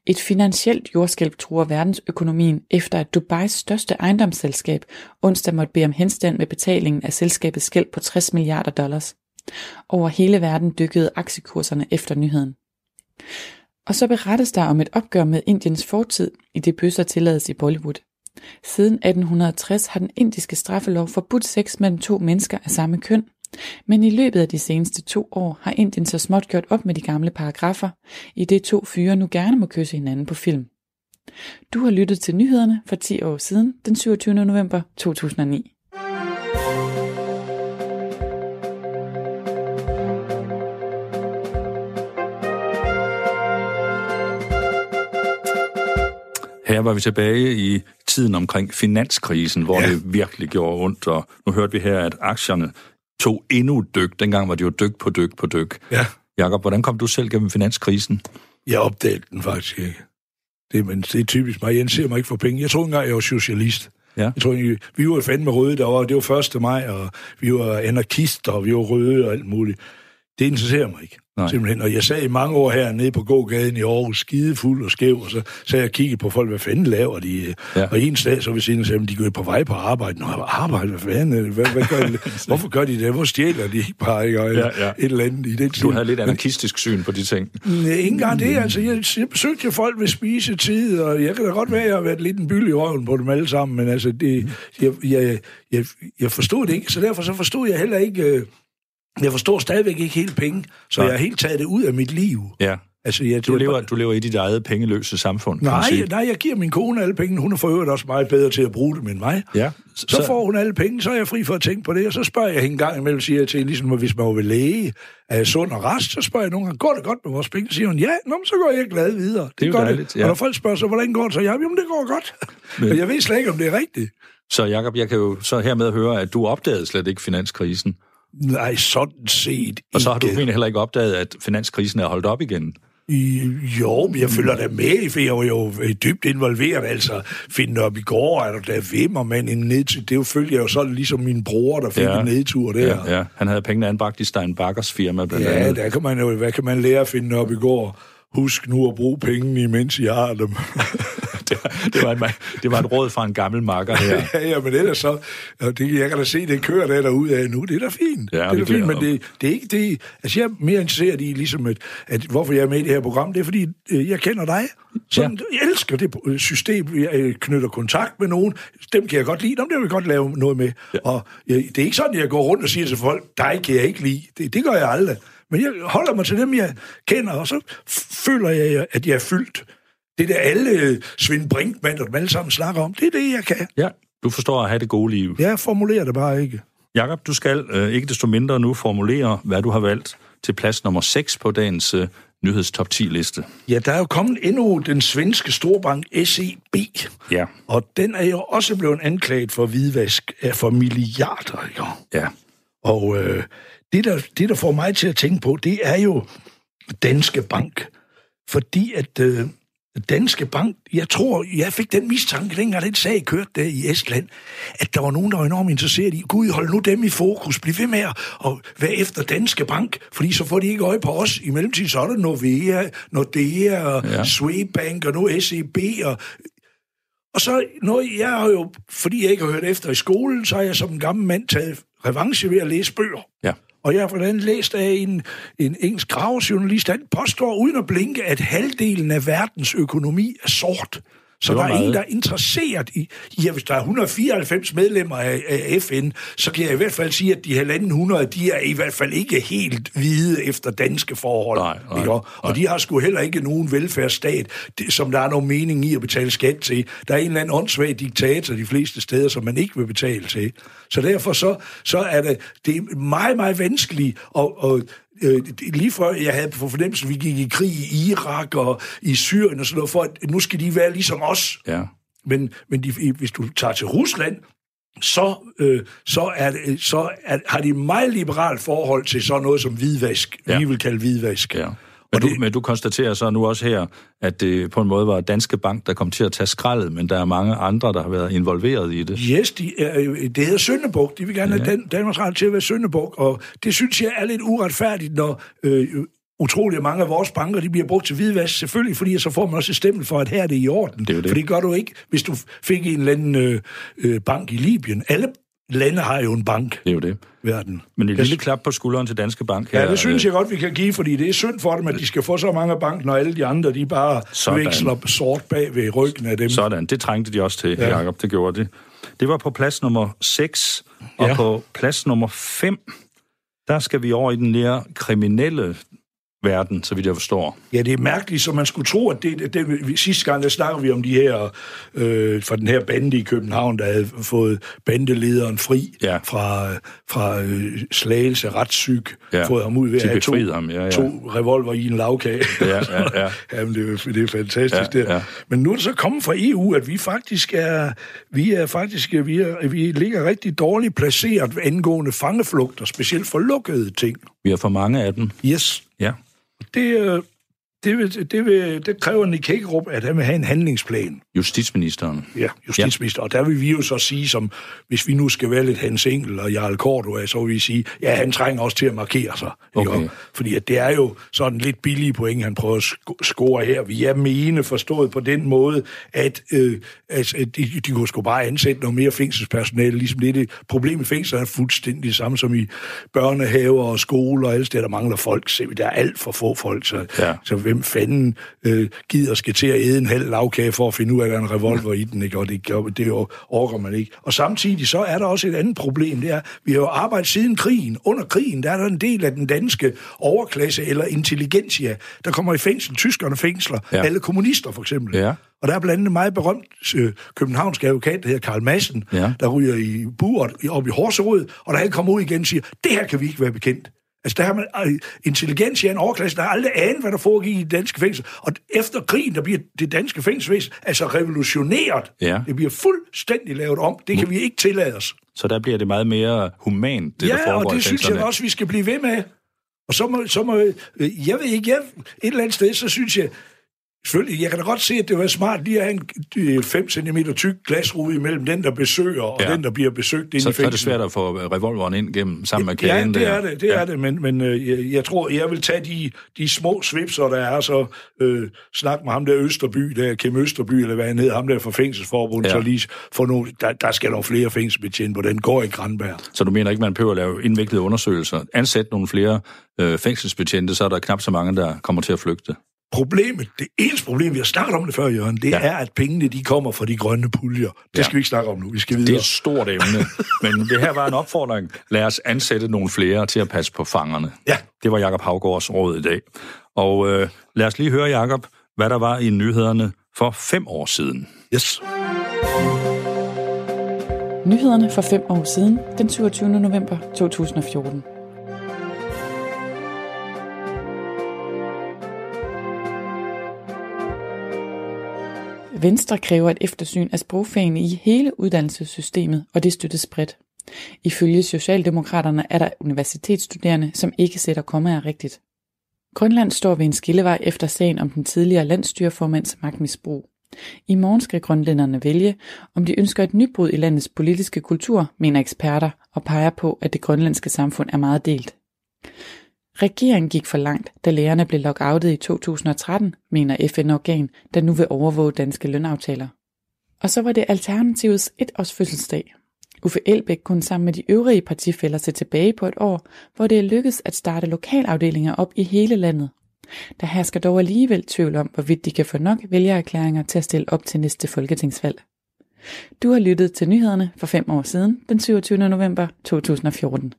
Et finansielt jordskælv truer verdensøkonomien efter at Dubais største ejendomsselskab onsdag måtte bede om henstand med betalingen af selskabets gæld på 60 milliarder dollars. Over hele verden dykkede aktiekurserne efter nyheden. Og så berettes der om et opgør med Indiens fortid, i det bøsser tillades i Bollywood. Siden 1860 har den indiske straffelov forbudt sex mellem to mennesker af samme køn, Men i løbet af de seneste to år har Indien så småt gjort op med de gamle paragrafer, i det to fyre nu gerne må kysse hinanden på film. Du har lyttet til nyhederne for 10 år siden, den 27. november 2009. Her var vi tilbage i tiden omkring finanskrisen, hvor ja. det virkelig gjorde ondt, og nu hørte vi her, at aktierne tog endnu dyk. Dengang var det jo dyk på dyk på dyk. Ja. Jakob, hvordan kom du selv gennem finanskrisen? Jeg opdagede den faktisk ikke. Det, men det er typisk mig. Jeg ser mig ikke for penge. Jeg tror engang, jeg var socialist. Ja. Jeg tror, vi var fandme røde derovre. Det var 1. maj, og vi var anarkister, og vi var røde og alt muligt. Det interesserer mig ikke. Nej. Simpelthen. Og jeg sad i mange år her nede på gågaden i Aarhus, skidefuld og skæv, og så sad jeg og kiggede på folk, hvad fanden laver de? Ja. Og en dag så ved siden sagde, de går på vej på arbejde. Nå, arbejde, hvad fanden? Hvad, hvad gør de? Hvorfor gør de det? Hvor stjæler de ikke bare? Ikke? Ja, ja. Et eller andet i den Du havde lidt anarkistisk syn på de ting. Nej, ikke engang det. Altså, jeg, jeg besøgte jo folk ved spisetid, og jeg kan da godt være, at jeg har været lidt en byld i røven på dem alle sammen, men altså, det, jeg, jeg, jeg, jeg forstod det ikke, så derfor så forstod jeg heller ikke... Jeg forstår stadigvæk ikke helt penge, så Nej. jeg har helt taget det ud af mit liv. Ja. Altså, jeg, du, lever, du lever i dit eget pengeløse samfund, nej, nej, jeg giver min kone alle penge. Hun er for øvrigt også meget bedre til at bruge dem end mig. Ja. Så, så får hun alle penge, så er jeg fri for at tænke på det, og så spørger jeg hende en gang imellem, siger jeg til ligesom hvis man vil læge, er jeg sund og rest, så spørger jeg nogle gange, går det godt med vores penge? Så siger hun, ja, nå, så går jeg glad videre. Det, det er jo dejligt, ja. Og når folk spørger så, hvordan går det, så jeg, jamen det går godt. Men, jeg ved slet ikke, om det er rigtigt. Så Jacob, jeg kan jo så hermed høre, at du opdagede slet ikke finanskrisen. Nej, sådan set Og så har du egentlig heller ikke opdaget, at finanskrisen er holdt op igen? I, jo, men jeg følger da med, for jeg var jo dybt involveret, altså finde op i går, er der da Vimmermand en nedtur, det følger jo sådan ligesom min bror, der fik ja, en nedtur der. Ja, ja, han havde pengene anbragt i Stein Bakkers firma blandt ja, andet. der kan man jo, hvad kan man lære at finde op i går? Husk nu at bruge pengene, imens I har dem. det, det, var et, det var et råd fra en gammel makker her. ja, ja, men ellers så, det, jeg kan da se, det kører der derude af nu, det er da fint. Ja, det er da fint, men det, det er ikke det, altså jeg er mere interesseret i, ligesom at, at hvorfor jeg er med i det her program, det er fordi, øh, jeg kender dig. Så ja. jeg elsker det øh, system, jeg øh, knytter kontakt med nogen, dem kan jeg godt lide, dem der vil jeg godt lave noget med. Ja. Og jeg, det er ikke sådan, at jeg går rundt og siger til folk, dig kan jeg ikke lide. Det, det gør jeg aldrig. Men jeg holder mig til dem, jeg kender, og så føler jeg, at jeg er fyldt. Det der alle Svend Brinkmann og dem alle sammen snakker om, det er det, jeg kan. Ja, du forstår at have det gode liv. Jeg formulerer det bare ikke. Jakob, du skal øh, ikke desto mindre nu formulere, hvad du har valgt til plads nummer 6 på dagens øh, nyhedstop 10-liste. Ja, der er jo kommet endnu den svenske storbank SEB. Ja. Og den er jo også blevet anklaget for hvidvask for milliarder. Jo. Ja. Og øh, det, der, det, der får mig til at tænke på, det er jo Danske Bank. Fordi at øh, Danske Bank, jeg tror, jeg fik den mistanke, dengang den sag kørte der i Estland, at der var nogen, der var enormt interesseret i, gud, hold nu dem i fokus, bliv ved med at være efter Danske Bank, fordi så får de ikke øje på os. I mellemtiden så er der Nordea, Nordea og ja. Swedbank og nu SEB og og så, når jeg har jo, fordi jeg ikke har hørt efter i skolen, så har jeg som en gammel mand taget revanche ved at læse bøger. Ja. Og jeg har blandt andet læst af en, en engelsk gravejournalist, han påstår uden at blinke, at halvdelen af verdens økonomi er sort. Så der er meget. en, der er interesseret i... Ja, hvis der er 194 medlemmer af, af FN, så kan jeg i hvert fald sige, at de halvanden 100, de er i hvert fald ikke helt hvide efter danske forhold. Nej, nej, ikke? Og nej. de har sgu heller ikke nogen velfærdsstat, som der er nogen mening i at betale skat til. Der er en eller anden åndssvag diktator de fleste steder, som man ikke vil betale til. Så derfor så, så er det, det er meget, meget vanskeligt at, at øh, lige før jeg havde på fornemmelse, at vi gik i krig i Irak og i Syrien og sådan noget, for at nu skal de være ligesom os. Ja. Men, men de, hvis du tager til Rusland, så, øh, så, er, så er, har de meget liberalt forhold til sådan noget som hvidvask, ja. vi vil kalde hvidvask. Ja. Men, du, men du konstaterer så nu også her, at det på en måde var Danske Bank, der kom til at tage skraldet, men der er mange andre, der har været involveret i det. Yes, de er, det hedder Søndebuk. De vil gerne ja. have Dan, Danmarks Radio til at være Søndebuk, og det synes jeg er lidt uretfærdigt, når øh, utrolig mange af vores banker, de bliver brugt til hvidvask, selvfølgelig, fordi så får man også et stempel for, at her er det i orden. Det er det. For det gør du ikke, hvis du fik en eller anden øh, øh, bank i Libyen. Alle lande har jo en bank. Det er jo det. Verden. Men et lille klap på skulderen til Danske Bank her. Ja, det synes jeg godt, vi kan give, fordi det er synd for dem, at de skal få så mange bank, når alle de andre, de bare Sådan. veksler sort bag ved ryggen af dem. Sådan, det trængte de også til, ja. Jacob, det gjorde det. Det var på plads nummer 6, og ja. på plads nummer 5, Der skal vi over i den mere kriminelle verden, så vidt jeg forstår. Ja, det er mærkeligt, så man skulle tro, at det, det, sidste gang, der snakker vi om de her, øh, fra den her bande i København, der havde fået bandelederen fri Ja. fra, fra øh, slagelse retsyg, Ja. fået ham ud ved at have to, ham, ja, ja. to revolver i en lavkage. Ja, ja, ja. Jamen, det, er, det er fantastisk ja, der. ja. Men nu er det så kommet fra EU, at vi faktisk er, vi er faktisk, vi, er, vi ligger rigtig dårligt placeret angående fangeflugter, specielt for lukkede ting. Vi har for mange af dem. Yes. Ja. Det, øh, det, vil, det, vil, det kræver Nick Hækkerup, at han vil have en handlingsplan. Justitsministeren. Ja, justitsminister. Ja. Og der vil vi jo så sige, som hvis vi nu skal være lidt Hans Engel og Jarl Cordua, så vil vi sige, ja, han trænger også til at markere sig. ikke? Okay. Og- Fordi at det er jo sådan lidt billige point, han prøver at score her. Vi er mene forstået på den måde, at, øh, at, at de, de kunne sgu bare ansætte noget mere fængselspersonale. Ligesom det, er det problem i fængsler er fuldstændig det samme som i børnehaver og skoler og alle steder, der mangler folk. Se, Der er alt for få folk, så, Ja. så hvem fanden øh, gider skal til at æde en halv lavkage for at finde ud af, at der er en revolver i den, ikke? og det, det orker man ikke. Og samtidig så er der også et andet problem, det er, vi har jo arbejdet siden krigen. Under krigen, der er der en del af den danske overklasse eller intelligentsia, der kommer i fængsel. Tyskerne fængsler, Ja. alle kommunister for eksempel. Ja. Og der er blandt andet en meget berømt øh, københavnsk advokat, der hedder Karl Madsen, Ja. der ryger i buret op i Horserød, og da han kommer ud igen siger, det her kan vi ikke være bekendt. Altså, der har man øh, intelligens i en overklasse, der har aldrig anet, hvad der foregik i det danske fængsel. Og efter krigen, der bliver det danske fængselsvæsen altså revolutioneret. Ja. Det bliver fuldstændig lavet om. Det kan vi ikke tillade os. Så der bliver det meget mere humant, det der ja, foregår og det synes jeg også, vi skal blive ved med. Og så må, så må øh, jeg ved ikke, jeg, et eller andet sted, så synes jeg, selvfølgelig, jeg kan da godt se, at det var smart lige at have en 5 cm tyk glasrude imellem den, der besøger, og Ja. den, der bliver besøgt inde Så, i så er det svært at få revolveren ind gennem sammen med Ja, kagen det der. er det, det er det, men, men øh, jeg, jeg tror, jeg vil tage de, de små svipser, der er, så øh, snak med ham der Østerby, der Kim Østerby, eller hvad han hedder, ham der fra Fængselsforbundet, Ja. ja. så lige få nogle, der, der skal nogle flere fængselsbetjente, hvor den går i Granberg. Så du mener ikke, man behøver at lave indviklede undersøgelser? Ansæt nogle flere øh, fængselsbetjente, så er der knap så mange, der kommer til at flygte. Problemet, det eneste problem, vi har snakket om det før, Jørgen, det Ja. er, at pengene de kommer fra de grønne puljer. Det Ja. skal vi ikke snakke om nu, vi skal Det er videre. et stort emne, men det her var en opfordring. Lad os ansætte nogle flere til at passe på fangerne. Ja. Det var Jakob Havgårds råd i dag. Og øh, lad os lige høre, Jakob, hvad der var i nyhederne for fem år siden. Yes. Nyhederne for fem år siden, den 27. november 2014. Venstre kræver et eftersyn af sprogfagene i hele uddannelsessystemet, og det støttes bredt. Ifølge Socialdemokraterne er der universitetsstuderende, som ikke sætter kommaer rigtigt. Grønland står ved en skillevej efter sagen om den tidligere landstyreformands magtmisbrug. I morgen skal grønlænderne vælge, om de ønsker et nybrud i landets politiske kultur, mener eksperter, og peger på, at det grønlandske samfund er meget delt. Regeringen gik for langt, da lærerne blev lockoutet i 2013, mener FN-organ, der nu vil overvåge danske lønaftaler. Og så var det Alternativets etårs fødselsdag. Uffe Elbæk kunne sammen med de øvrige partifælder se tilbage på et år, hvor det er lykkedes at starte lokalafdelinger op i hele landet. Der hersker dog alligevel tvivl om, hvorvidt de kan få nok vælgererklæringer til at stille op til næste folketingsvalg. Du har lyttet til nyhederne for fem år siden, den 27. november 2014.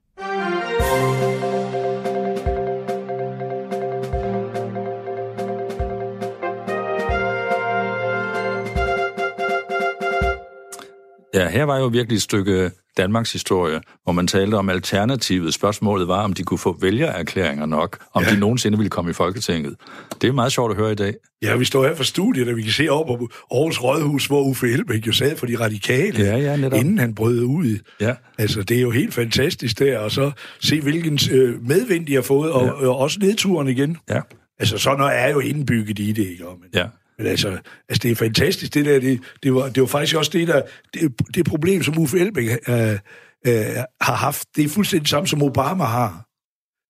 Ja, her var jo virkelig et stykke Danmarks historie, hvor man talte om alternativet. Spørgsmålet var, om de kunne få vælgererklæringer nok, om ja. Ja. de nogensinde ville komme i Folketinget. Det er meget sjovt at høre i dag. Ja, vi står her for studiet, og vi kan se over på Aarhus Rådhus, hvor Uffe Elbæk jo sad for de radikale, Ja, ja, netop. inden han brød ud. Ja. Altså, det er jo helt fantastisk der, og så se, hvilken øh, medvind de har fået, og, ja. og også nedturen igen. Ja. Altså, sådan noget er jo indbygget i det, ikke? Men, Ja men altså, altså, det er fantastisk, det der, det, det, var, det var faktisk også det der, det, det problem, som Uffe Elbæk øh, øh, har haft, det er fuldstændig samme, som Obama har.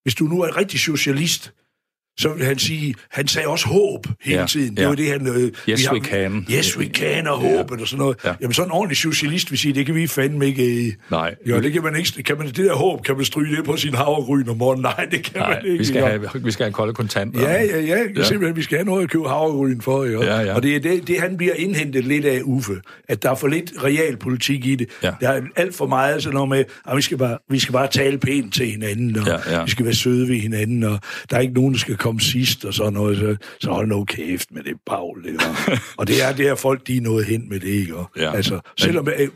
Hvis du nu er en rigtig socialist, så vil han sige, han sagde også håb hele Ja, tiden. Det ja. var det, han... Øh, Yes, vi har- we can. Yes, we can, og håbet og sådan noget. Ja. Jamen, sådan en ordentlig socialist vil sige, det kan vi fandme ikke... øh, Nej. Jo, det kan man ikke... Kan man, det der håb, kan man stryge det på sin havregryn om morgenen? Nej, det kan Nej, man ikke. vi skal, jo. have, vi skal have kolde kontanter. Ja, ja, ja. Ja. ja. Simpelthen, vi skal have noget at købe havregryn for. Jo. Ja, ja. Og det er det, det, han bliver indhentet lidt af Uffe. At der er for lidt realpolitik i det. Ja. Der er alt for meget sådan noget med, at vi skal bare, vi skal bare tale pænt til hinanden, og Ja, ja. vi skal være søde ved hinanden, og der er ikke nogen, der skal komme sidst, og sådan noget. Så, så hold nu kæft med det bagl. Og det er det her folk, de er nået hen med det, ikke? Og, Ja. Altså, selvom øh,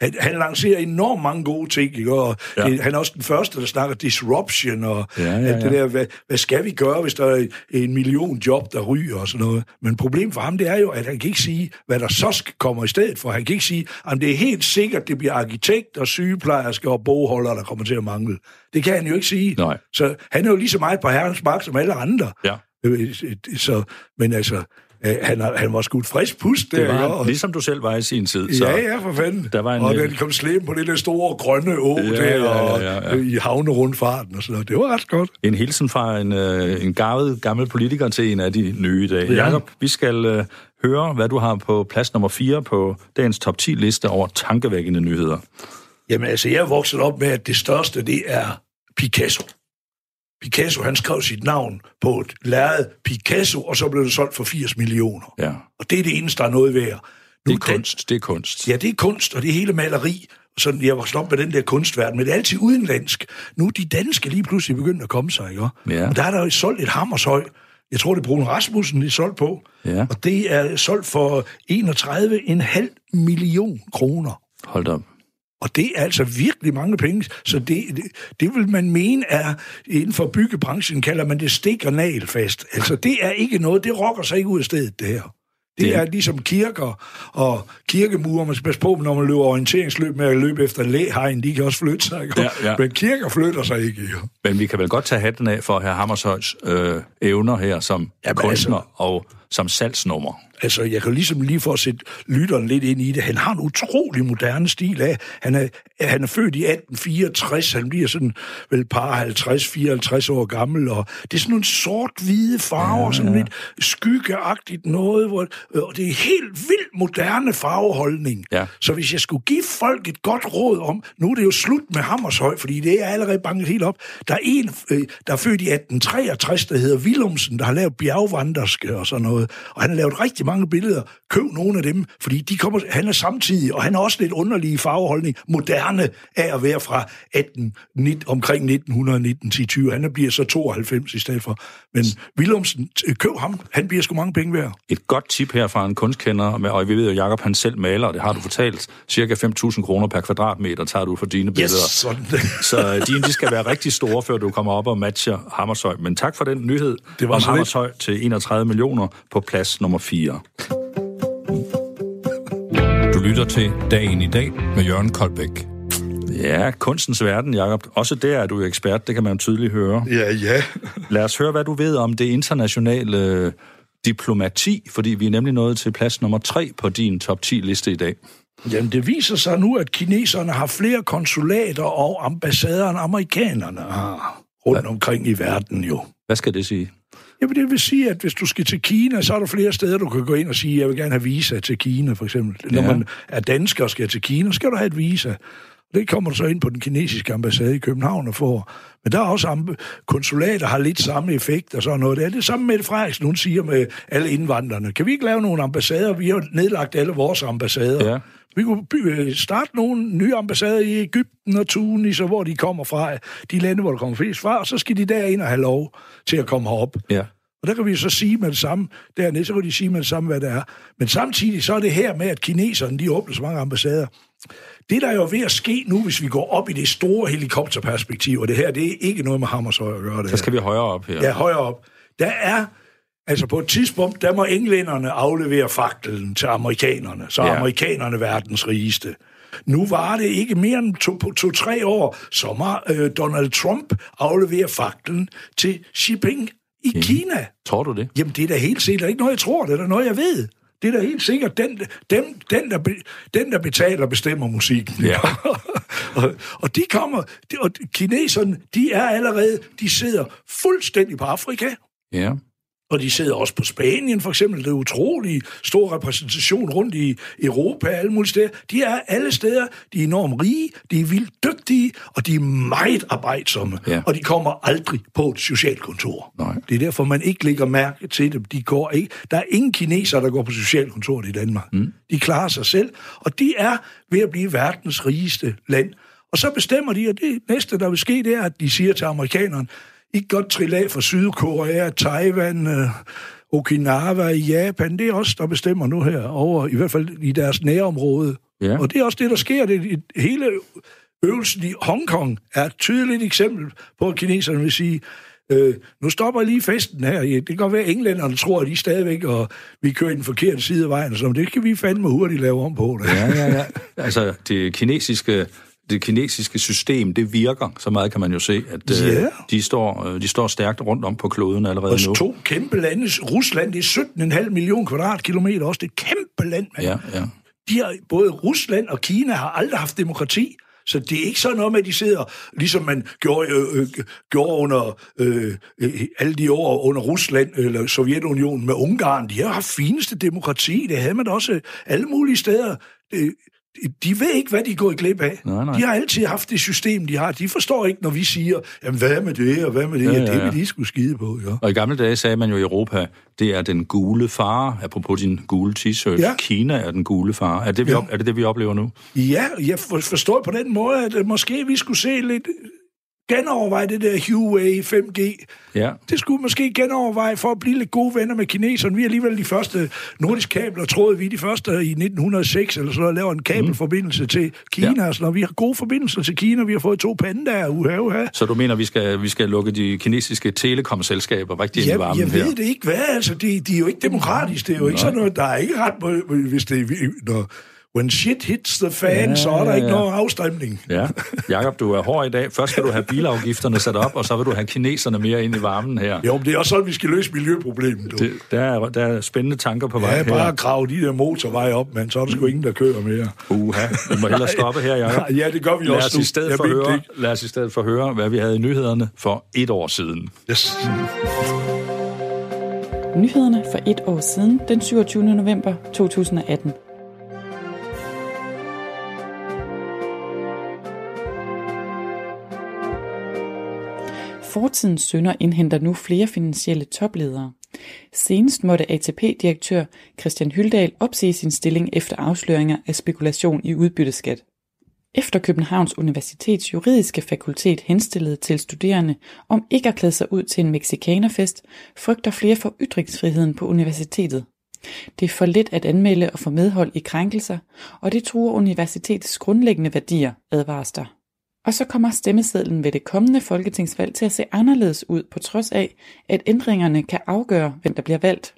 han, han lancerer enormt mange gode ting, ikke? Og Ja. det, han er også den første, der snakker disruption, og Ja, ja, alt det ja. der, hvad, hvad skal vi gøre, hvis der er en million job, der ryger og sådan noget. Men problemet for ham, det er jo, at han kan ikke sige, hvad der så skal komme i stedet for. Han kan ikke sige, at det er helt sikkert, det bliver arkitekt og sygeplejersker og bogholdere, der kommer til at mangle. Det kan han jo ikke sige. Nej. Så han er jo lige så meget på herrens magt som alle andre. Ja. Øh, Så, men altså, øh, han, han var sgu et frisk pust der. Det var, Og- ligesom du selv var i sin tid. Så. Ja, ja, for fanden. Der var en, og øh, den kom slæbe på det der store grønne å Ja, der, ja, ja, og ja, ja. øh, i havnerundfarten og sådan noget. Det var ret godt. En hilsen fra en, øh, en gavet gammel politiker til en af de nye i dag. Ja. Ja. Jakob, vi skal øh, høre, hvad du har på plads nummer 4 på dagens top 10 liste over tankevækkende nyheder. Jamen altså, jeg er vokset op med, at det største, det er Picasso. Picasso, han skrev sit navn på et lærred Picasso, og så blev det solgt for 80 millioner. Ja. Og det er det eneste, der er noget værd. Det Nu er kunst, det er kunst. Ja, det er kunst, og det er hele maleri. Sådan, jeg vokset op med den der kunstverden, men det er altid udenlandsk. Nu er de danske lige pludselig begyndt at komme sig, ikke? Ja. Og der er der jo solgt et hammershøj. Jeg tror, det er Bruno Rasmussen, det er solgt på. Ja. Og det er solgt for 31,5 million kroner. Hold da op. Og det er altså virkelig mange penge, så det, det, det vil man mene er, inden for byggebranchen kalder man det stik og nagelfast. Altså det er ikke noget, det rokker sig ikke ud af stedet, det her. Det Det- er ligesom kirker og kirkemure. Man skal passe på, når man løber orienteringsløb med at løbe efter læhegn. De kan også flytte sig. Ikke? Ja, ja. Men kirker flytter sig ikke. Jo. Men vi kan vel godt tage hatten af for herr Hammershøjs øh, evner her som Jamen, kunstner altså- og som salgsnummer. Altså, jeg kan ligesom lige for at sætte lytteren lidt ind i det. Han har en utrolig moderne stil af. Han er, han er født i 1864. Han bliver sådan vel par 50-54 år gammel. Og det er sådan nogle sort-hvide farver, ja, sådan lidt skyggeagtigt noget. Hvor, og det er helt vildt moderne farveholdning. Ja. Så hvis jeg skulle give folk et godt råd om, nu er det jo slut med Hammershøj, fordi det er allerede banket helt op. Der er en, øh, der er født i 1863, der hedder Willumsen, der har lavet bjergvanderske og sådan noget. Og han har lavet rigtig mange billeder. Køb nogle af dem, fordi de kommer, han er samtidig, og han har også lidt underlige farveholdning, moderne af at være fra 18, 19, omkring 1919 til 20. Han bliver så 92 i stedet for. Men Willumsen, køb ham, han bliver sgu mange penge værd. Et godt tip her fra en kunstkender, og vi ved jo, at Jacob han selv maler, og det har du fortalt. Cirka 5.000 kroner per kvadratmeter tager du for dine Yes, billeder. sådan. Så øh, dine, de skal være rigtig store, før du kommer op og matcher Hammershøj. Men tak for den nyhed Det var om lidt. Hammershøj til 31 millioner på plads nummer 4. Du lytter til Dagen i dag med Jørgen Koldbæk. Ja, kunstens verden, Jacob. Også der er du jo ekspert, det kan man jo tydeligt høre. Ja, ja. Lad os høre, hvad du ved om det internationale øh, diplomati, fordi vi er nemlig nået til plads nummer 3 på din top 10-liste i dag. Jamen, det viser sig nu, at kineserne har flere konsulater og ambassader, end amerikanerne har rundt omkring i verden jo. Hvad skal det sige? Jamen, det vil sige, at hvis du skal til Kina, så er der flere steder, du kan gå ind og sige, jeg vil gerne have visa til Kina, for eksempel. Når Ja. man er dansker og skal til Kina, skal du have et visa. Det kommer så ind på den kinesiske ambassade i København og får. Men der er også konsulater, har lidt samme effekt og sådan noget. Det er det samme med Frederiksen, hun siger med alle indvandrerne. Kan vi ikke lave nogle ambassader? Vi har nedlagt alle vores ambassader. Ja. Vi kunne øh, starte nogle nye ambassader i Ægypten og Tunis, og hvor de kommer fra, de lande, hvor der kommer flest fra, og så skal de derind og have lov til at komme herop. Ja. Og der kan vi så sige med det samme, dernede, så kan de sige med det samme, hvad det er. Men samtidig så er det her med, at kineserne, de åbner så mange ambassader. Det, der er jo ved at ske nu, hvis vi går op i det store helikopterperspektiv, og det her, det er ikke noget med Hammershøj at gøre det Så skal vi højere op her. Ja, højere op. Der er, altså på et tidspunkt, der må englænderne aflevere faklen til amerikanerne, så Ja. amerikanerne verdens rigeste. Nu var det ikke mere end to- på to-tre år, så må øh, Donald Trump aflevere faklen til Xi Jinping i Kina. Tror du det? Jamen, det er da helt sikkert ikke noget, jeg tror, det er da noget, jeg ved. Det er da helt sikkert, den, dem, den, der, den, der betaler, bestemmer musikken. Ja. og, og de kommer, de, og kineserne, de er allerede, de sidder fuldstændig på Afrika, Ja. Og de sidder også på Spanien, for eksempel. Det er utrolig stor repræsentation rundt i Europa alle mulige steder. De er alle steder. De er enormt rige, de er vildt dygtige, og de er meget arbejdsomme. Ja. Og de kommer aldrig på et socialkontor. Nej. Det er derfor, man ikke lægger mærke til dem. De går ikke. Der er ingen kinesere, der går på socialkontoret i Danmark. Mm. De klarer sig selv, og de er ved at blive verdens rigeste land. Og så bestemmer de, og det næste, der vil ske, det er, at de siger til amerikanerne, I kan godt trille af fra Sydkorea, Taiwan, øh, Okinawa, Japan. Det er også der bestemmer nu her over, i hvert fald i deres nærområde. Ja. Og det er også det, der sker. Det, hele øvelsen i Hongkong er et tydeligt eksempel på, at kineserne vil sige, øh, nu stopper lige festen her. Det kan godt være, at englænderne tror, at de stadigvæk, og vi kører i den forkerte side af vejen, så det kan vi fandme hurtigt lave om på. Det. Ja, ja, ja. Altså, det kinesiske, det kinesiske system, det virker. Så meget kan man jo se, at øh, Ja. de, står, øh, de står stærkt rundt om på kloden allerede Og nu. to kæmpe lande. Rusland, det er 17,5 millioner kvadratkilometer også. Det er et kæmpe land, mand. Ja, ja. De har, både Rusland og Kina har aldrig haft demokrati. Så det er ikke sådan noget med, at de sidder, ligesom man gjorde, øh, øh, gjorde under øh, øh, alle de år under Rusland eller Sovjetunionen med Ungarn. De har haft fineste demokrati. Det havde man også alle mulige steder. Øh, de ved ikke, hvad de er gået glip af. Nej, nej. De har altid haft det system, de har. De forstår ikke, når vi siger, jamen hvad med det, og hvad med det? Ja, Ja, ja, det vil de skulle skide på, ja. Og i gamle dage sagde man jo i Europa, det er den gule far, apropos din gule t-shirt. Ja. Kina er den gule far. Er det, vi Ja. op, er det det, vi oplever nu? Ja, jeg for- forstår på den måde, at måske vi skulle se lidt genoverveje det der Huawei 5G. Ja. Det skulle måske genoverveje for at blive lidt gode venner med kineserne. Vi er alligevel de første nordiske kabler, troede vi de første i 1906, eller så laver en kabelforbindelse til Kina. Ja. Ja. Så når vi har gode forbindelser til Kina, vi har fået to pandaer, uha, uha. Så du mener, vi skal, vi skal lukke de kinesiske telekomselskaber rigtig ind i Jeg, varmen jeg her? ved det ikke, hvad. Altså, de, de er jo ikke demokratiske. Det er jo ikke sådan noget, der er ikke ret... Hvis det, når, when shit hits the fan, Ja, så er der ja, ikke ja. nogen afstemning. Ja, Jakob, du er hård i dag. Først skal du have bilafgifterne sat op, og så vil du have kineserne mere ind i varmen her. Jo, men det er også sådan, vi skal løse miljøproblemet. du. Det, der, er, der er spændende tanker på vej Ja, bare her. grave de der motorveje op, men så er der sgu ingen, der kører mere. Uha, vi må hellere stoppe her, Jacob. Ja, det gør vi Lad også os, nu. i stedet for høre, det lad os i stedet for høre, hvad vi havde i nyhederne for et år siden. Yes. Nyhederne for et år siden, den 27. november 2018. Fortidens sønder indhenter nu flere finansielle topledere. Senest måtte ATP-direktør Christian Hyldal opsige sin stilling efter afsløringer af spekulation i udbytteskat. Efter Københavns Universitets juridiske fakultet henstillede til studerende om ikke at klæde sig ud til en mexikanerfest, frygter flere for ytringsfriheden på universitetet. Det er for let at anmelde og få medhold i krænkelser, og det truer universitetets grundlæggende værdier, advares der. Og så kommer stemmesedlen ved det kommende folketingsvalg til at se anderledes ud, på trods af, at ændringerne kan afgøre, hvem der bliver valgt.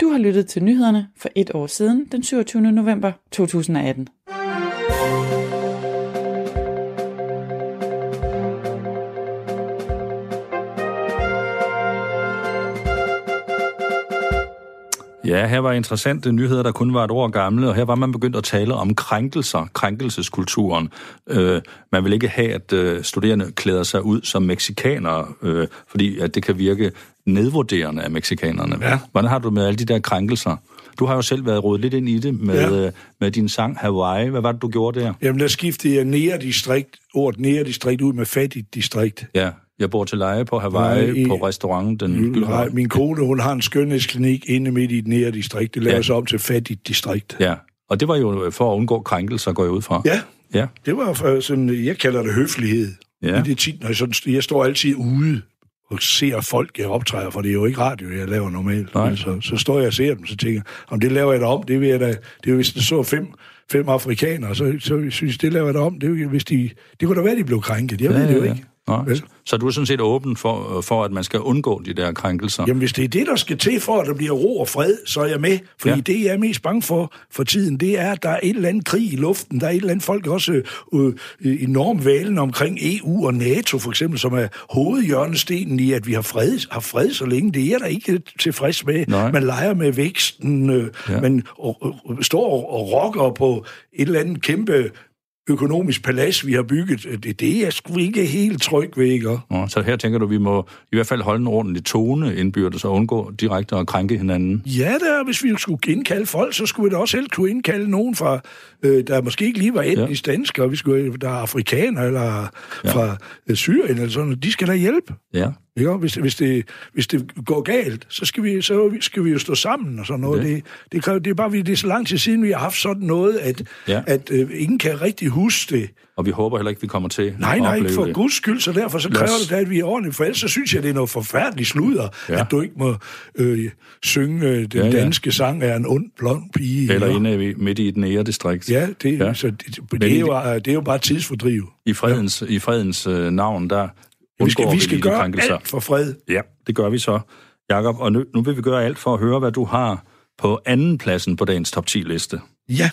Du har lyttet til nyhederne for et år siden, den 27. november 2018. Ja, her var interessante nyheder, der kun var et år gamle, og her var man begyndt at tale om krænkelser, krænkelseskulturen. Øh, man vil ikke have, at øh, studerende klæder sig ud som meksikanere, øh, fordi at det kan virke nedvurderende af meksikanerne. Ja. Hvordan har du med alle de der krænkelser? Du har jo selv været rodet lidt ind i det med, Ja. øh, med din sang Hawaii. Hvad var det, du gjorde der? Jamen, der skiftede jeg nære distrikt, ordet nære distrikt ud med fattigt distrikt. Ja, jeg bor til leje på Hawaii, Nej, i- på restauranten Den Nej, Gyldne. min kone, hun har en skønhedsklinik inde midt i et nære distrikt. Det laver Ja. ja. sig om til fattigt distrikt. Ja, og det var jo for at undgå krænkelser, går jeg ud fra. Ja, Ja, det var for sådan, jeg kalder det høflighed. Ja. Ja. I det tit, når jeg, sådan, jeg står altid ude og ser folk, jeg optræder, for det er jo ikke radio, jeg laver normalt. Nej. Men Så, står jeg og ser dem, så tænker om det laver jeg da om, det vil jeg da, det er hvis der så fem, fem afrikanere, så, så synes jeg, det laver jeg da om. Det, jo, hvis de, det kunne da være, de blev krænket. Jeg ja, ved det jo ikke. Nej. Vel? Så du er sådan set åben for, for, at man skal undgå de der krænkelser? Jamen, hvis det er det, der skal til for, at der bliver ro og fred, så er jeg med. Fordi Ja. det, jeg er mest bange for for tiden, det er, at der er et eller andet krig i luften. Der er et eller andet folk også øh, øh, enormt valen omkring EU og NATO, for eksempel, som er hovedhjørnestenen i, at vi har fred, har fred så længe. Det er jeg da ikke tilfreds med. Nej. Man leger med væksten, øh, Ja. man og, og, står og, og rokker på et eller andet kæmpe økonomisk palads, vi har bygget, det, det er jeg sgu ikke helt tryg ved, ikke? Nå, så her tænker du, vi må i hvert fald holde en ordentlig tone indbyrdes og undgå direkte at krænke hinanden? Ja, der, hvis vi skulle indkalde folk, så skulle vi da også helt kunne indkalde nogen fra, øh, der måske ikke lige var etnisk ja. danskere, vi skulle, der er afrikaner eller ja. fra øh, Syrien eller sådan De skal da hjælpe. Ja. Ikke? Hvis, hvis, det, hvis det går galt, så skal vi, så skal vi jo stå sammen og sådan noget. Det, det, det, det er bare, det er så lang tid siden, vi har haft sådan noget, at, ja. at øh, ingen kan rigtig huske det. Og vi håber heller ikke, vi kommer til Nej, nej, ikke for guds skyld, så derfor så kræver det, at vi er ordentligt. For ellers så synes jeg, det er noget forfærdeligt sludder, ja. at du ikke må øh, synge øh, den ja, ja. danske sang af en ond, blond pige. Eller inde midt i et nære distrikt. Ja, det, ja. Så det, det, det, er jo, det er jo bare tidsfordriv. I fredens, ja. i fredens øh, navn, der vi skal, vi skal gøre alt for fred. Ja, det gør vi så, Jakob. Og nu, nu vil vi gøre alt for at høre, hvad du har på anden pladsen på dagens top 10-liste. Ja,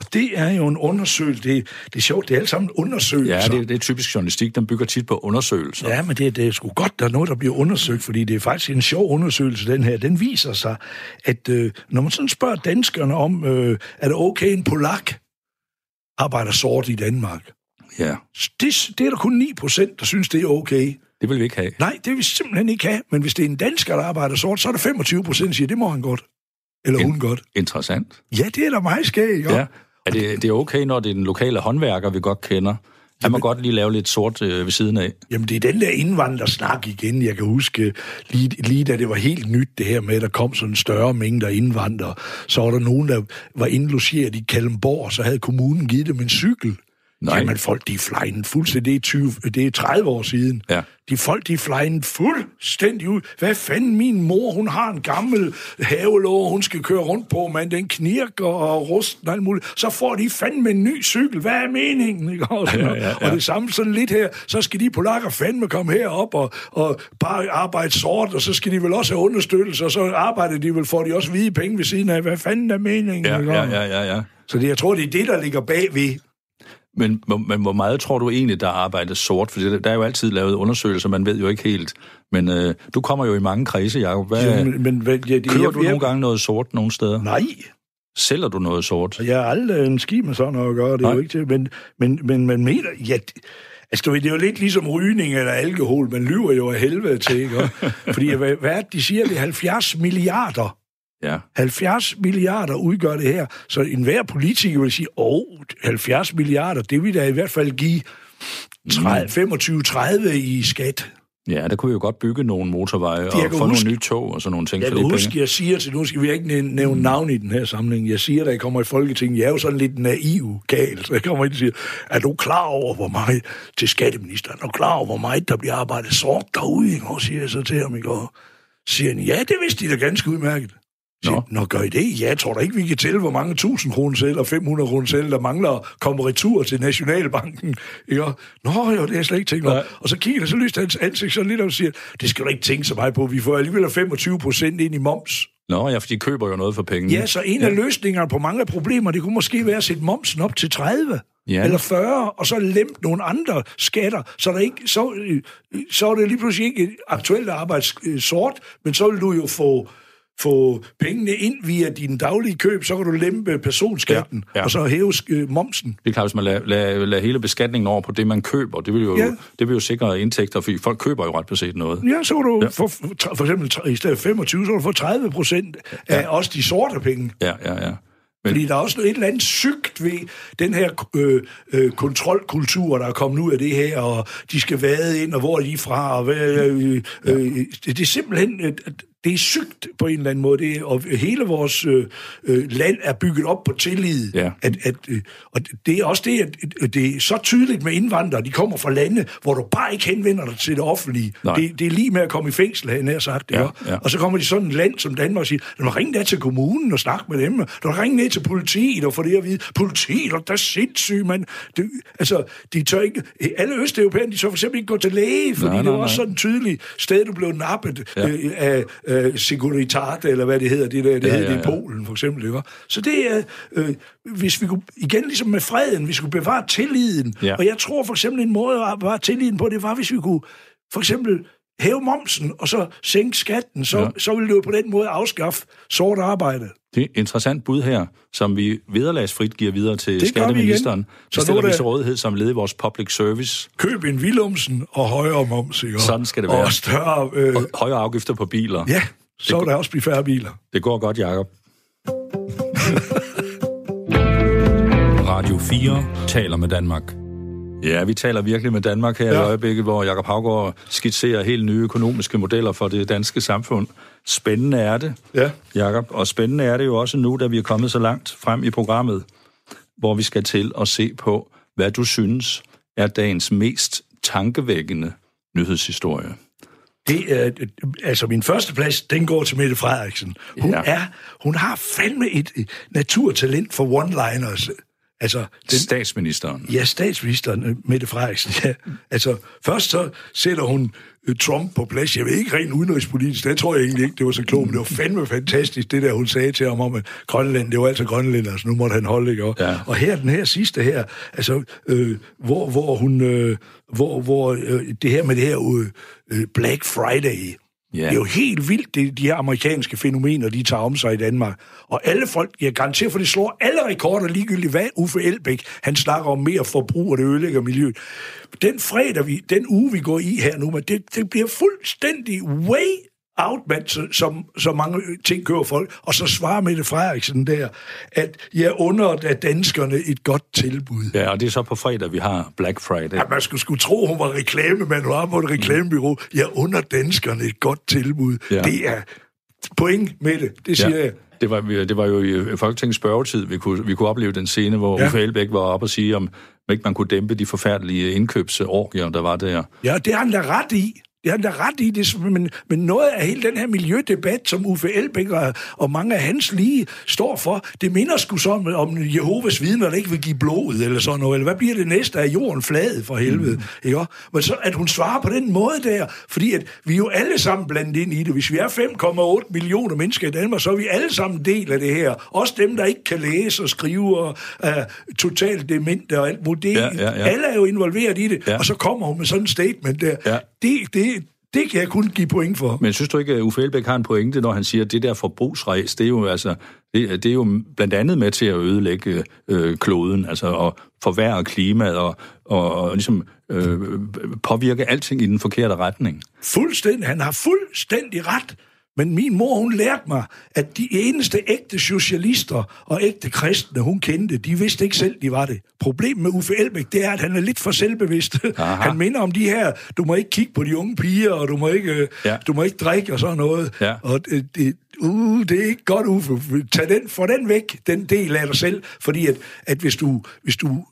og det er jo en undersøgelse. Det, det er sjovt, det er alt sammen undersøgelser. Ja, det, det er typisk journalistik, den bygger tit på undersøgelser. Ja, men det, det er sgu godt, der er noget, der bliver undersøgt, fordi det er faktisk en sjov undersøgelse, den her. Den viser sig, at øh, når man sådan spørger danskerne om, øh, er det okay, en polak arbejder sort i Danmark? Ja. Det, det er der kun 9 procent, der synes, det er okay. Det vil vi ikke have. Nej, det vil vi simpelthen ikke have. Men hvis det er en dansker, der arbejder sort, så er der 25 procent, der siger, det må han godt. Eller In- hun godt. Interessant. Ja, det er da meget skægt, jo. Ja. Er det, det er okay, når det er den lokale håndværker, vi godt kender? Kan man godt lige lave lidt sort øh, ved siden af? Jamen, det er den der indvandrersnak igen. Jeg kan huske, lige, lige da det var helt nyt, det her med, at der kom sådan en større mængde af indvandrere, så var der nogen, der var indlogeret i Kalmborg, så havde kommunen givet dem en cykel. Nej. Jamen, folk, de er flejnet fuldstændig. Det er, 20, det er 30 år siden. Ja. De folk, de er flejnet fuldstændig ud. Hvad fanden, min mor, hun har en gammel havelåg, hun skal køre rundt på, men den knirker og rusten og alt muligt. Så får de fandme en ny cykel. Hvad er meningen? Ikke? Og, ja, ja, ja. og det samme sådan lidt her. Så skal de polakker fandme komme herop og, og bare arbejde sort, og så skal de vel også have understøttelse, og så arbejder de vel, får de også hvide penge ved siden af. Hvad fanden er meningen? Ja, ja, ja, ja, ja. Så det, jeg tror, det er det, der ligger bagved. Men, men hvor meget tror du egentlig, der arbejder sort? For der er jo altid lavet undersøgelser, man ved jo ikke helt. Men øh, du kommer jo i mange kredse, Jacob. Hvad, ja, men, men, ja, det, kører jeg, du jeg, nogle gange noget sort nogle steder? Nej. Sælger du noget sort? Jeg har aldrig en ski med sådan noget at gøre, det er jo ikke til. Men, men, men man mener, ja, Altså, du ved, det er jo lidt ligesom rygning eller alkohol. Man lyver jo af helvede til, ikke? Fordi, hvad, hvad det, de siger? Det er 70 milliarder Ja. 70 milliarder udgør det her. Så enhver politiker vil sige, åh, 70 milliarder, det vil da i hvert fald give 25-30 i skat. Ja, der kunne vi jo godt bygge nogle motorveje og få huske, nogle nye tog og sådan nogle ting. Jeg kan huske, penge. jeg siger til, nu skal vi ikke nævne mm. navn i den her samling, jeg siger, da jeg kommer i Folketinget, jeg er jo sådan lidt naiv gal, så jeg kommer ind og siger, er du klar over, hvor meget til skatteministeren, er du klar over, hvor meget der bliver arbejdet sort derude, og siger jeg så til ham i går. Siger han, ja, det vidste de da ganske udmærket. Nå. Nå, gør I det? Ja, jeg tror da ikke, vi kan tælle, hvor mange 1000 kroner og 500 kroner der mangler at komme retur til Nationalbanken. Ikke? Nå, jo, det er jeg slet ikke tænkt over. Og så kigger jeg, så lyst hans ansigt så lidt og siger, det skal du ikke tænke så meget på, vi får alligevel 25 procent ind i moms. Nå, ja, for de køber jo noget for penge. Ja, så en ja. af løsningerne på mange problemer, det kunne måske være at sætte momsen op til 30 ja. eller 40, og så lempe nogle andre skatter, så, der ikke, så, så er det lige pludselig ikke aktuelt arbejde sort, men så vil du jo få få pengene ind via din daglige køb, så kan du lempe personskatten, ja, ja. og så hæve øh, momsen. Det er klart, hvis man lader, lader, lader hele beskatningen over på det, man køber, det vil jo, ja. det vil jo sikre indtægter, fordi folk køber jo ret beset noget. Ja, så kan du ja. få, for eksempel i stedet 25, så kan du få 30 procent af ja. også de sorte penge. Ja, ja, ja. Men... Fordi der er også et eller andet sygt ved den her øh, øh, kontrolkultur, der er kommet ud af det her, og de skal vade ind, og hvor er de fra, og hvad, øh, øh, det, det er simpelthen... Øh, det er sygt på en eller anden måde, det, og hele vores øh, øh, land er bygget op på tillid. Ja. At, at, øh, og det er også det, at det er så tydeligt med indvandrere, de kommer fra lande, hvor du bare ikke henvender dig til det offentlige. Det, det er lige med at komme i fængsel, havde jeg sagt. Det, ja, ja. Og så kommer de sådan et land som Danmark og siger, du må ringe ned til kommunen og snakke med dem, du må ringe ned til politiet og få det at vide, politiet, der er sindssygt, man. Det, altså, de tør ikke, alle østeuropæere, de tør for eksempel ikke gå til læge, fordi nej, nej, nej. det var også sådan tydeligt sted, du blev nappet ja. øh, af øh, Securitat, eller hvad det hedder, det, der, det ja, hedder ja, ja. i Polen for eksempel. Ikke? Så det er, øh, hvis vi kunne, igen ligesom med freden, vi skulle bevare tilliden, ja. og jeg tror for eksempel en måde at bevare tilliden på, det var, hvis vi kunne for eksempel hæve momsen, og så sænke skatten, så, ja. så ville det jo på den måde afskaffe sort arbejde. Det er et interessant bud her, som vi vederlagsfrit giver videre til Det skatteministeren. Så stiller er vi det- til rådighed som led i vores public service. Køb en Willumsen og højere moms, ikke? Sådan skal det være. Og større... Øh, Og højere afgifter på biler. ja, så vil der også blive færre biler. Det går godt, Jacob. Radio 4 taler med Danmark. Ja, vi taler virkelig med Danmark her ja. i øjeblikket, hvor Jakob Havgaard skitserer helt nye økonomiske modeller for det danske samfund. Spændende er det, Ja. Jakob, og spændende er det jo også nu, da vi er kommet så langt frem i programmet, hvor vi skal til at se på, hvad du synes er dagens mest tankevækkende nyhedshistorie. Det er, altså min første plads, den går til Mette Frederiksen. Hun, Ja. er, hun har fandme et naturtalent for one-liners. Altså, den, Statsministeren. ja, statsministeren, øh, Mette Frederiksen, ja. Altså, først så sætter hun øh, Trump på plads. Jeg ved ikke rent udenrigspolitisk, det tror jeg egentlig ikke, det var så klogt, men det var fandme fantastisk, det der, hun sagde til ham om, at Grønland, det var altså Grønland, altså nu måtte han holde, ikke? Og, Ja. og her, den her sidste her, altså, øh, hvor, hvor hun, øh, hvor, hvor øh, det her med det her øh, Black Friday, Ja. det er jo helt vildt, det, de her amerikanske fænomener, de tager om sig i Danmark. Og alle folk, jeg garanterer for, det slår alle rekorder ligegyldigt, hvad Uffe Elbæk, han snakker om mere forbrug, og det ødelægger miljøet. Den fredag, vi, den uge, vi går i her nu, men det, det bliver fuldstændig way out, man, så, som, så mange ting kører folk. Og så svarer Mette Frederiksen der, at jeg under af danskerne et godt tilbud. Ja, og det er så på fredag, vi har Black Friday. Ja, man skulle, skulle tro, hun var reklamemand, hun var på et reklamebyrå. Jeg under danskerne et godt tilbud. Ja. Det er point med det, det siger ja. jeg. Det var, det var jo i Folketingets spørgetid, vi kunne, vi kunne opleve den scene, hvor ja. Ja. Uffe Elbæk var op og sige, om ikke man kunne dæmpe de forfærdelige indkøbsorgier, der var der. Ja, det har han da ret i. Det har han da ret i, det, men, men noget af hele den her miljødebat, som Uffe Elbæk og, og mange af hans lige står for, det minder sgu så om, om Jehovas vidner, der ikke vil give blodet eller sådan noget. Eller hvad bliver det næste af jorden fladet for helvede? Mm. Ikke? Men så at hun svarer på den måde der, fordi at vi jo alle sammen blandet ind i det. Hvis vi er 5,8 millioner mennesker i Danmark, så er vi alle sammen del af det her. Også dem, der ikke kan læse og skrive og er totalt demente og alt muligt. Ja, ja, ja. Alle er jo involveret i det, Ja. og så kommer hun med sådan en statement der. Ja. Det, det, det kan jeg kun give point for. Men synes du ikke, at Uffe Elbæk har en pointe, når han siger, at det der forbrugsræs, det er jo, altså, det, det er jo blandt andet med til at ødelægge øh, kloden, altså og forværre klimaet og, og, og ligesom øh, påvirke alting i den forkerte retning. Fuldstændig. Han har fuldstændig ret. Men min mor, hun lærte mig, at de eneste ægte socialister og ægte kristne, hun kendte, de vidste ikke selv, de var det. Problemet med Uffe Elbæk, det er, at han er lidt for selvbevidst. Aha. Han minder om de her, du må ikke kigge på de unge piger, og du må ikke, øh, Ja. du må ikke drikke og sådan noget. Ja. Og det, det, uh, det er ikke godt, Uffe. Tag den, få den væk, den del af dig selv. Fordi at, at hvis du, hvis du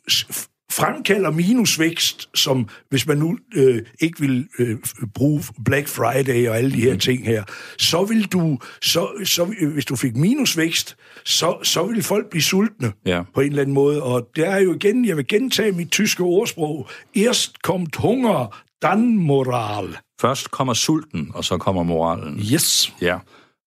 fremkalder minusvækst, som hvis man nu øh, ikke vil øh, bruge Black Friday og alle de her ting her, så vil du, så, så, øh, hvis du fik minusvækst, så, så vil folk blive sultne Ja. på en eller anden måde. Og det er jo igen, jeg vil gentage mit tyske ordsprog, erst kommt hunger, dann moral. Først kommer sulten, og så kommer moralen. Yes. Ja.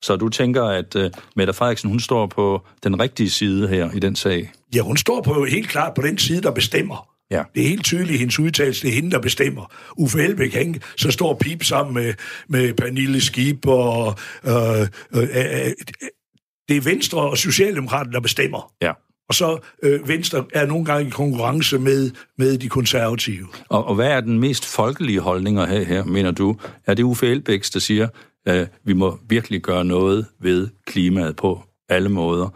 Så du tænker, at uh, Mette Frederiksen, hun står på den rigtige side her i den sag? Ja, hun står på helt klart på den side, der bestemmer. Ja. Det er helt tydeligt, hendes udtalelse, det er hende, der bestemmer. Uffe Elbæk, han så står pip sammen med, med Pernille Skib, og øh, øh, øh, øh, det er Venstre og Socialdemokraterne, der bestemmer. Ja. Og så øh, Venstre er nogle gange i konkurrence med, med de konservative. Og, og hvad er den mest folkelige holdning at have her, mener du? Er det Uffe Elbæks, der siger, at vi må virkelig gøre noget ved klimaet på alle måder?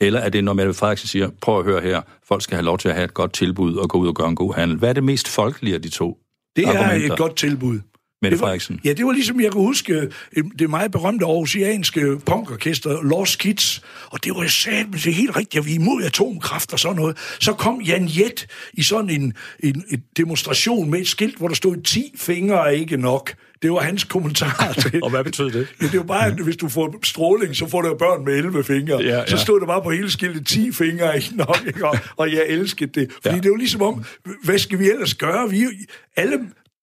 Eller er det, når Mette Frederiksen siger, prøv at høre her, folk skal have lov til at have et godt tilbud og gå ud og gøre en god handel. Hvad er det mest folkelige af de to Det er argumenter? et godt tilbud. Mette Det var, Frederiksen. ja, det var ligesom, jeg kan huske, øh, det meget berømte aarhusianske punkorkester, Lost Kids, og det var sat det er helt rigtigt, at vi er imod atomkraft og sådan noget. Så kom Jan Jet i sådan en, en, en demonstration med et skilt, hvor der stod 10 fingre er ikke nok. Det var hans kommentar til. Og hvad betød det? Ja, det er jo bare, at hvis du får stråling, så får du jo børn med 11 fingre. Ja, ja. Så stod der bare på hele skiltet 10 fingre ikke nok, ikke? Og, og jeg elskede det. Fordi Ja. det er jo ligesom om, hvad skal vi ellers gøre? Vi, alle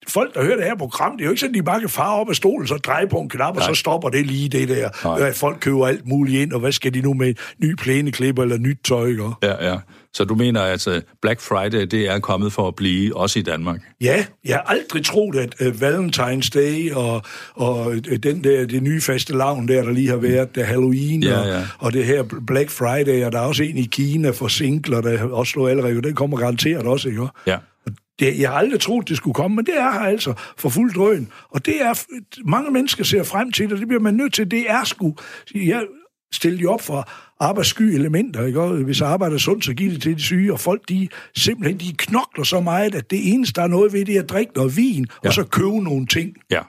folk, der hører det her program, det er jo ikke sådan, de bare kan fare op af stolen, så dreje på en knap, Nej. og så stopper det lige det der. Nej. Folk køber alt muligt ind, og hvad skal de nu med? Ny plæneklipper eller nyt tøj, ikke? Ja, ja. Så du mener, øh, Black Friday, det er kommet for at blive, også i Danmark? Ja, jeg har aldrig troet, at uh, Valentine's Day og, og uh, den der, det nye faste lavn der, der lige har været, der Halloween ja, og, ja. og det her Black Friday, og der er også en i Kina for singler, der også slår allerede, den kommer garanteret også, ikke? Ja. Det, jeg har aldrig troet, det skulle komme, men det er her altså for fuld drøn. Og det er, mange mennesker ser frem til det, og det bliver man nødt til. Det er sgu, jeg stiller de op for arbejdssky elementer, ikke? hvis arbejde er sundt, så giver det til de syge, og folk, de simpelthen, de knokler så meget, at det eneste, der er noget ved, det er at drikke noget vin, ja. og så købe nogle ting. Ja,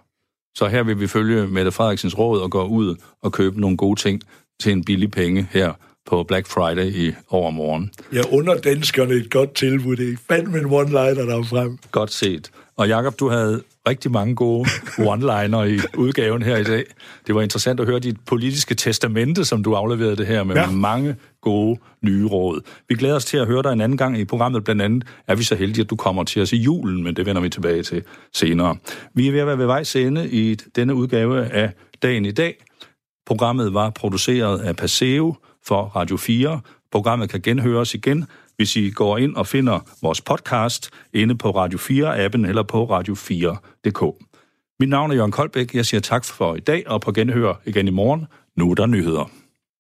så her vil vi følge Mette Frederiksens råd og gå ud og købe nogle gode ting til en billig penge her på Black Friday i overmorgen. Jeg under danskerne et godt tilbud. Det er fandme en one-liner der frem. Godt set. Og Jakob, du havde rigtig mange gode one-liner i udgaven her i dag. Det var interessant at høre dit politiske testamente, som du afleverede det her med ja. mange gode nye råd. Vi glæder os til at høre dig en anden gang i programmet. Blandt andet er vi så heldige, at du kommer til os i julen, men det vender vi tilbage til senere. Vi er ved at være ved vejs ende i denne udgave af Dagen i dag. Programmet var produceret af Paseo for Radio 4. Programmet kan genhøres igen, hvis I går ind og finder vores podcast inde på Radio 4-appen eller på radio4.dk. Mit navn er Jørgen Koldbæk. Jeg siger tak for i dag og på genhør igen i morgen. Nu er der nyheder.